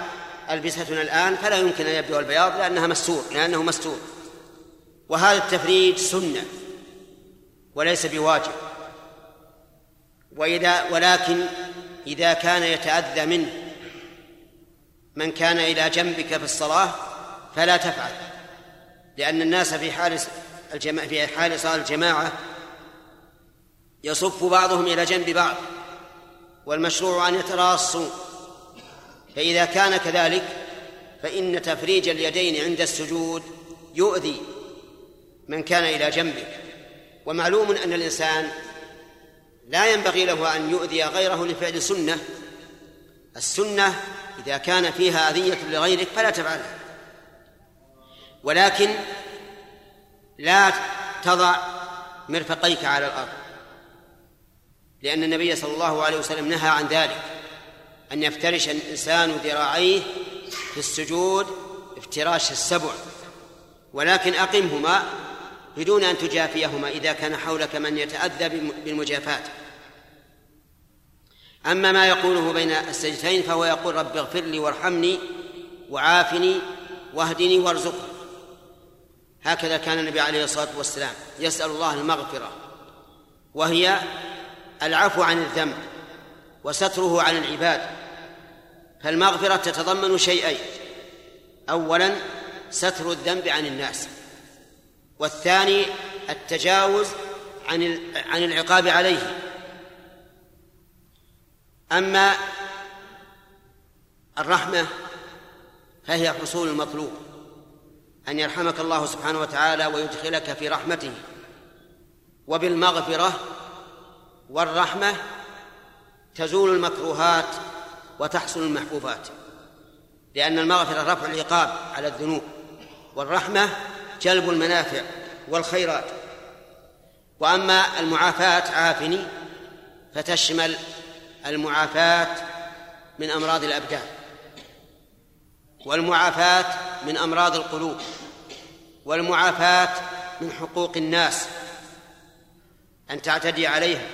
ألبستنا الآن فلا يمكن أن يبدو البياض لأنها مستور لأنه مستور. وهذا التفريج سنة وليس بواجب. وإذا ولكن إذا كان يتأذى منه من كان إلى جنبك في الصلاة فلا تفعل لأن الناس في حال الجماعة في حال صلاة الجماعة يصف بعضهم إلى جنب بعض والمشروع أن يتراصوا. فإذا كان كذلك فإن تفريج اليدين عند السجود يؤذي من كان إلى جنبك. ومعلوم أن الإنسان لا ينبغي له أن يؤذي غيره لفعل سنة. السنة إذا كان فيها أذية لغيرك فلا تفعلها ولكن لا تضع مرفقيك على الأرض. لأن النبي صلى الله عليه وسلم نهى عن ذلك. أن يفترش الإنسان ذراعيه في السجود افتراش السبع. ولكن أقمهما بدون أن تجافيهما إذا كان حولك من يتأذى بالمجافاة. أما ما يقوله بين السجدتين فهو يقول رب اغفر لي وارحمني وعافني واهدني وارزقني. هكذا كان النبي عليه الصلاة والسلام يسأل الله المغفرة وهي العفو عن الذنب وستره عن العباد. فالمغفرة تتضمن شيئين أولا ستر الذنب عن الناس. والثاني التجاوز عن عن العقاب عليه. أما الرحمة فهي حصول المطلوب أن يرحمك الله سبحانه وتعالى ويدخلك في رحمته وبالمغفرة والرحمة تزول المكروهات وتحصل المحبوبات لأن المغفرة رفع العقاب على الذنوب والرحمة جلب المنافع والخيرات. وأما المعافاة عافني فتشمل المعافاة من أمراض الأبدان والمعافاة من أمراض القلوب والمعافاة من حقوق الناس أن تعتدي عليها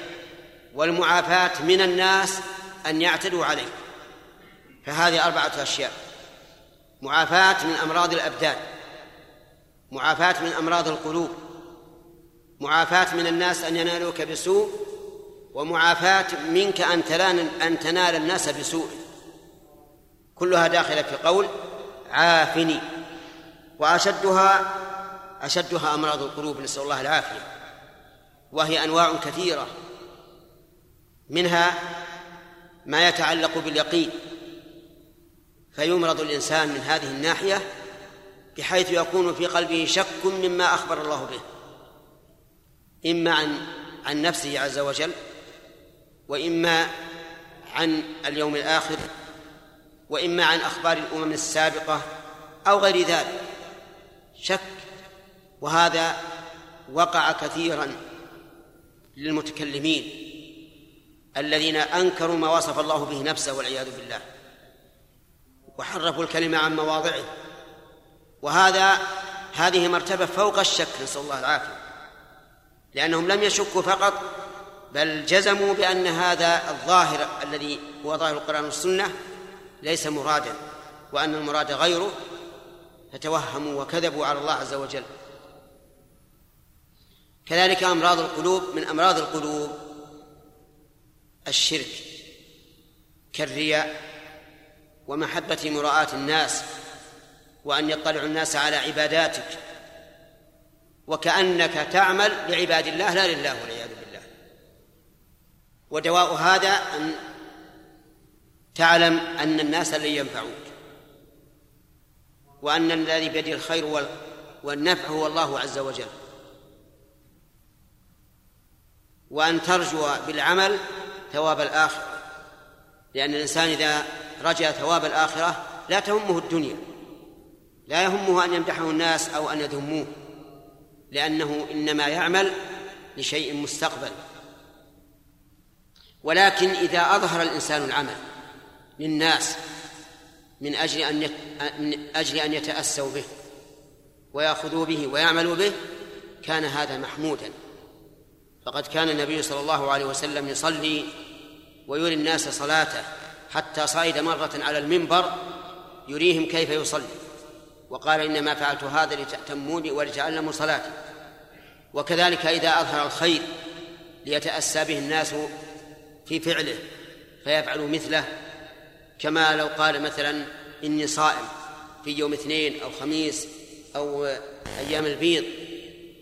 والمعافاة من الناس أن يعتدوا عليك. فهذه أربعة أشياء. معافاة من أمراض الأبدان. معافاة من أمراض القلوب معافاة من الناس أن ينالوك بسوء ومعافاة منك أن تنال أن تنال الناس بسوء. كلها داخلة في قول عافني. وأشدها أشدها أمراض القلوب نسأل الله العافية. وهي أنواع كثيرة. منها ما يتعلق باليقين. فيمرض الإنسان من هذه الناحية بحيث يكون في قلبه شك مما أخبر الله به. إما عن عن نفسه عز وجل وإما عن اليوم الآخر وإما عن أخبار الأمم السابقة أو غير ذلك. شك وهذا وقع كثيرا للمتكلمين الذين أنكروا ما وصف الله به نفسه والعياذ بالله وحرفوا الكلمة عن مواضعه. وهذا هذه مرتبة فوق الشك نسأل الله العافية. لأنهم لم يشكوا فقط بل جزموا بأن هذا الظاهر الذي هو ظاهر القرآن والسنة ليس مرادا وأن المراد غيره فتوهموا وكذبوا على الله عز وجل. كذلك أمراض القلوب من أمراض القلوب الشرك كالرياء ومحبة مراءاة الناس. وأن يطلع الناس على عباداتك. وكأنك تعمل لعباد الله لا لله والعياذ بالله. ودواء هذا أن تعلم أن الناس لن ينفعوك. وأن الذي بيده الخير والنفع هو الله عز وجل. وأن ترجو بالعمل ثواب الآخرة. لأن الإنسان إذا رجا ثواب الآخرة لا تهمه الدنيا. لا يهمه أن يمدحه الناس أو أن يذموه لأنه إنما يعمل لشيء مستقبل. ولكن إذا أظهر الإنسان العمل للناس من أجل أن من أجل أن يتأسوا به ويأخذوا به ويعملوا به كان هذا محمودا. فقد كان النبي صلى الله عليه وسلم يصلي ويري الناس صلاته حتى صعد مرة على المنبر يريهم كيف يصلي. وقال إنما فعلت هذا لتأتموني ولتعلموا صلاتي وكذلك إذا أظهر الخير ليتأسى به الناس في فعله فيفعلوا مثله كما لو قال مثلا إني صائم في يوم اثنين أو خميس أو أيام البيض.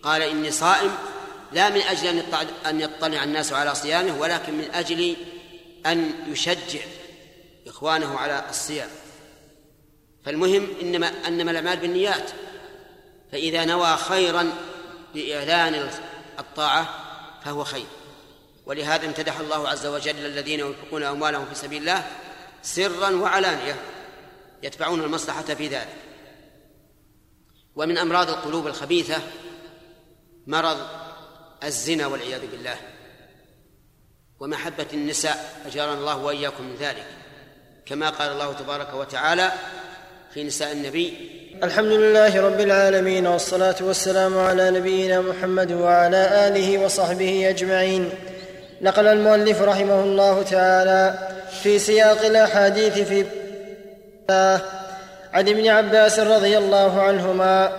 قال إني صائم لا من أجل أن يطلع الناس على صيامه ولكن من أجل أن يشجع إخوانه على الصيام. فالمهم إنما أنما الأعمال بالنيات فإذا نوى خيرا بإعلان الطاعة فهو خير. ولهذا امتدح الله عز وجل الذين ينفقون أموالهم في سبيل الله سرا وعلانية يتبعون المصلحة في ذلك. ومن أمراض القلوب الخبيثة مرض الزنا والعياذ بالله. ومحبة النساء أجارنا الله وإياكم من ذلك. كما قال الله تبارك وتعالى في نساء النبي. الحمد لله رب العالمين والصلاة والسلام على نبينا محمد وعلى آله وصحبه أجمعين. نقل المؤلف رحمه الله تعالى في سياق الأحاديث في عن ابن عباس رضي الله عنهما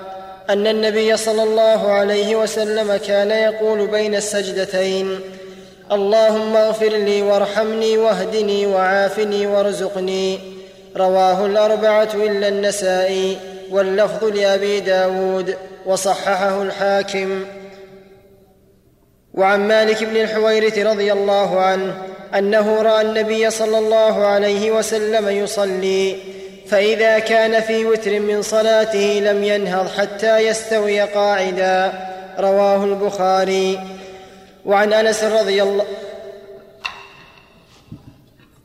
أن النبي صلى الله عليه وسلم كان يقول بين السجدتين اللهم اغفر لي وارحمني واهدني وعافني وارزقني. رواه الأربعة إلا النسائي واللفظ لأبي داود وصححه الحاكم. وعن مالك بن الحويرث رضي الله عنه أنه رأى النبي صلى الله عليه وسلم يصلي فإذا كان في وتر من صلاته لم ينهض حتى يستوي قاعدا. رواه البخاري. وعن أنس رضي الله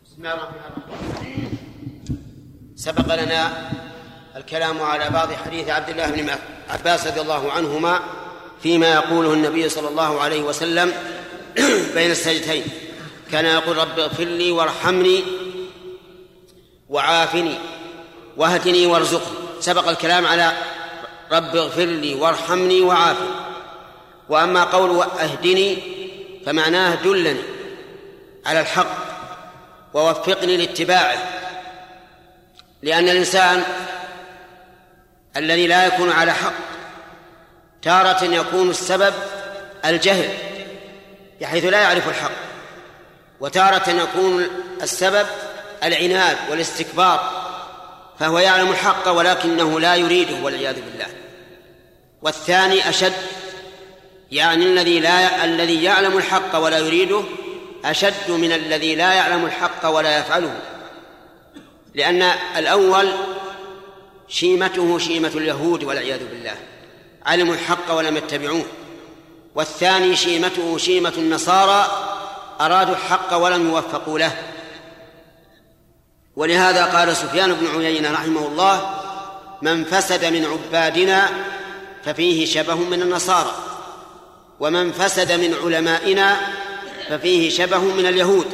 بسم الله الرحمن الرحيم. سبق لنا الكلام على بعض حديث عبد الله بن عباس رضي الله عنهما فيما يقوله النبي صلى الله عليه وسلم بين السجدتين. كان يقول رب اغفر لي وارحمني وعافني واهدني وارزقني. سبق الكلام على رب اغفر لي وارحمني وعافني. وأما قول اهدني فمعناه دلني على الحق ووفقني لاتباعه. لأن الإنسان الذي لا يكون على حق تارة يكون السبب الجهل بحيث لا يعرف الحق. وتارة يكون السبب العناد والاستكبار فهو يعلم الحق ولكنه لا يريده والعياذ بالله. والثاني أشد يعني الذي لا الذي يعلم الحق ولا يريده أشد من الذي لا يعلم الحق ولا يفعله. لأن الأول شيمته شيمة اليهود والعياذ بالله. علموا الحق ولم يتبعوه. والثاني شيمته شيمة النصارى أرادوا الحق ولم يوفقوا له. ولهذا قال سفيان بن عيينة رحمه الله من فسد من عبادنا ففيه شبه من النصارى ومن فسد من علمائنا ففيه شبه من اليهود.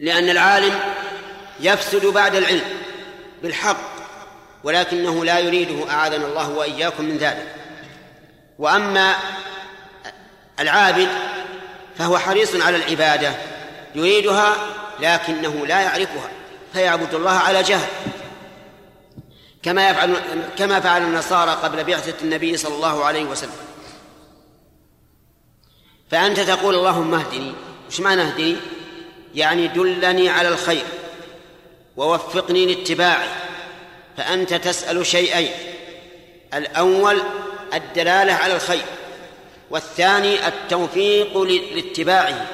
لأن العالم يفسد بعد العلم بالحق ولكنه لا يريده أعاذنا الله وإياكم من ذلك. وأما العابد فهو حريص على العبادة يريدها لكنه لا يعرفها فيعبد الله على جهل. كما يفعل كما فعل النصارى قبل بعثة النبي صلى الله عليه وسلم. فأنت تقول اللهم اهدني وش معنى اهدني؟ يعني دلني على الخير. ووفقني لاتباعه فأنت تسأل شيئين الأول الدلالة على الخير والثاني التوفيق لاتباعه.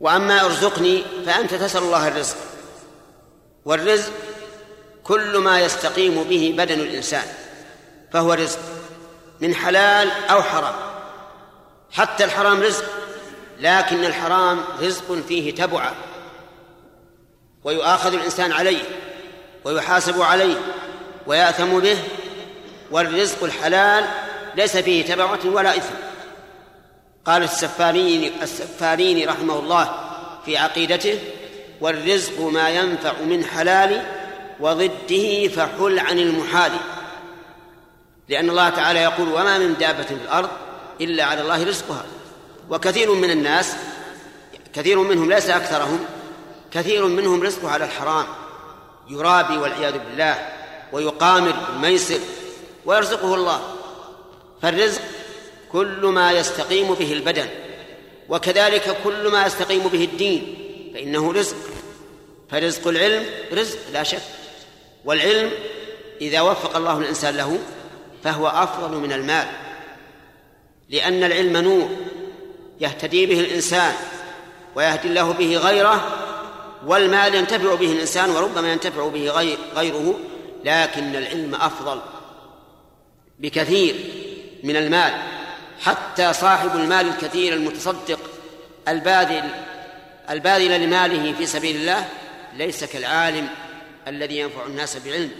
وأما ارزقني فأنت تسأل الله الرزق والرزق كل ما يستقيم به بدن الإنسان فهو رزق من حلال أو حرام. حتى الحرام رزق لكن الحرام رزق فيه تبعة ويؤاخذ الإنسان عليه ويحاسب عليه ويأثم به والرزق الحلال ليس فيه تبعة ولا إثم. قال السفارين السفارين رحمه الله في عقيدته والرزق ما ينفع من حلال وضده فحل عن المحال. لأن الله تعالى يقول وما من دابة في الأرض إلا على الله رزقها. وكثير من الناس كثير منهم ليس أكثرهم كثير منهم رزقه على الحرام يرابي والعياذ بالله ويقامر بالميسر ويرزقه الله. فالرزق كل ما يستقيم به البدن وكذلك كل ما يستقيم به الدين. فإنه رزق فرزق العلم رزق لا شك. والعلم إذا وفق الله الإنسان له فهو أفضل من المال لأن العلم نور يهتدي به الإنسان ويهدي الله به غيره والمال ينتفع به الإنسان وربما ينتفع به غيره لكن العلم أفضل بكثير من المال. حتى صاحب المال الكثير المتصدق الباذل الباذل لماله في سبيل الله ليس كالعالم الذي ينفع الناس بعلم.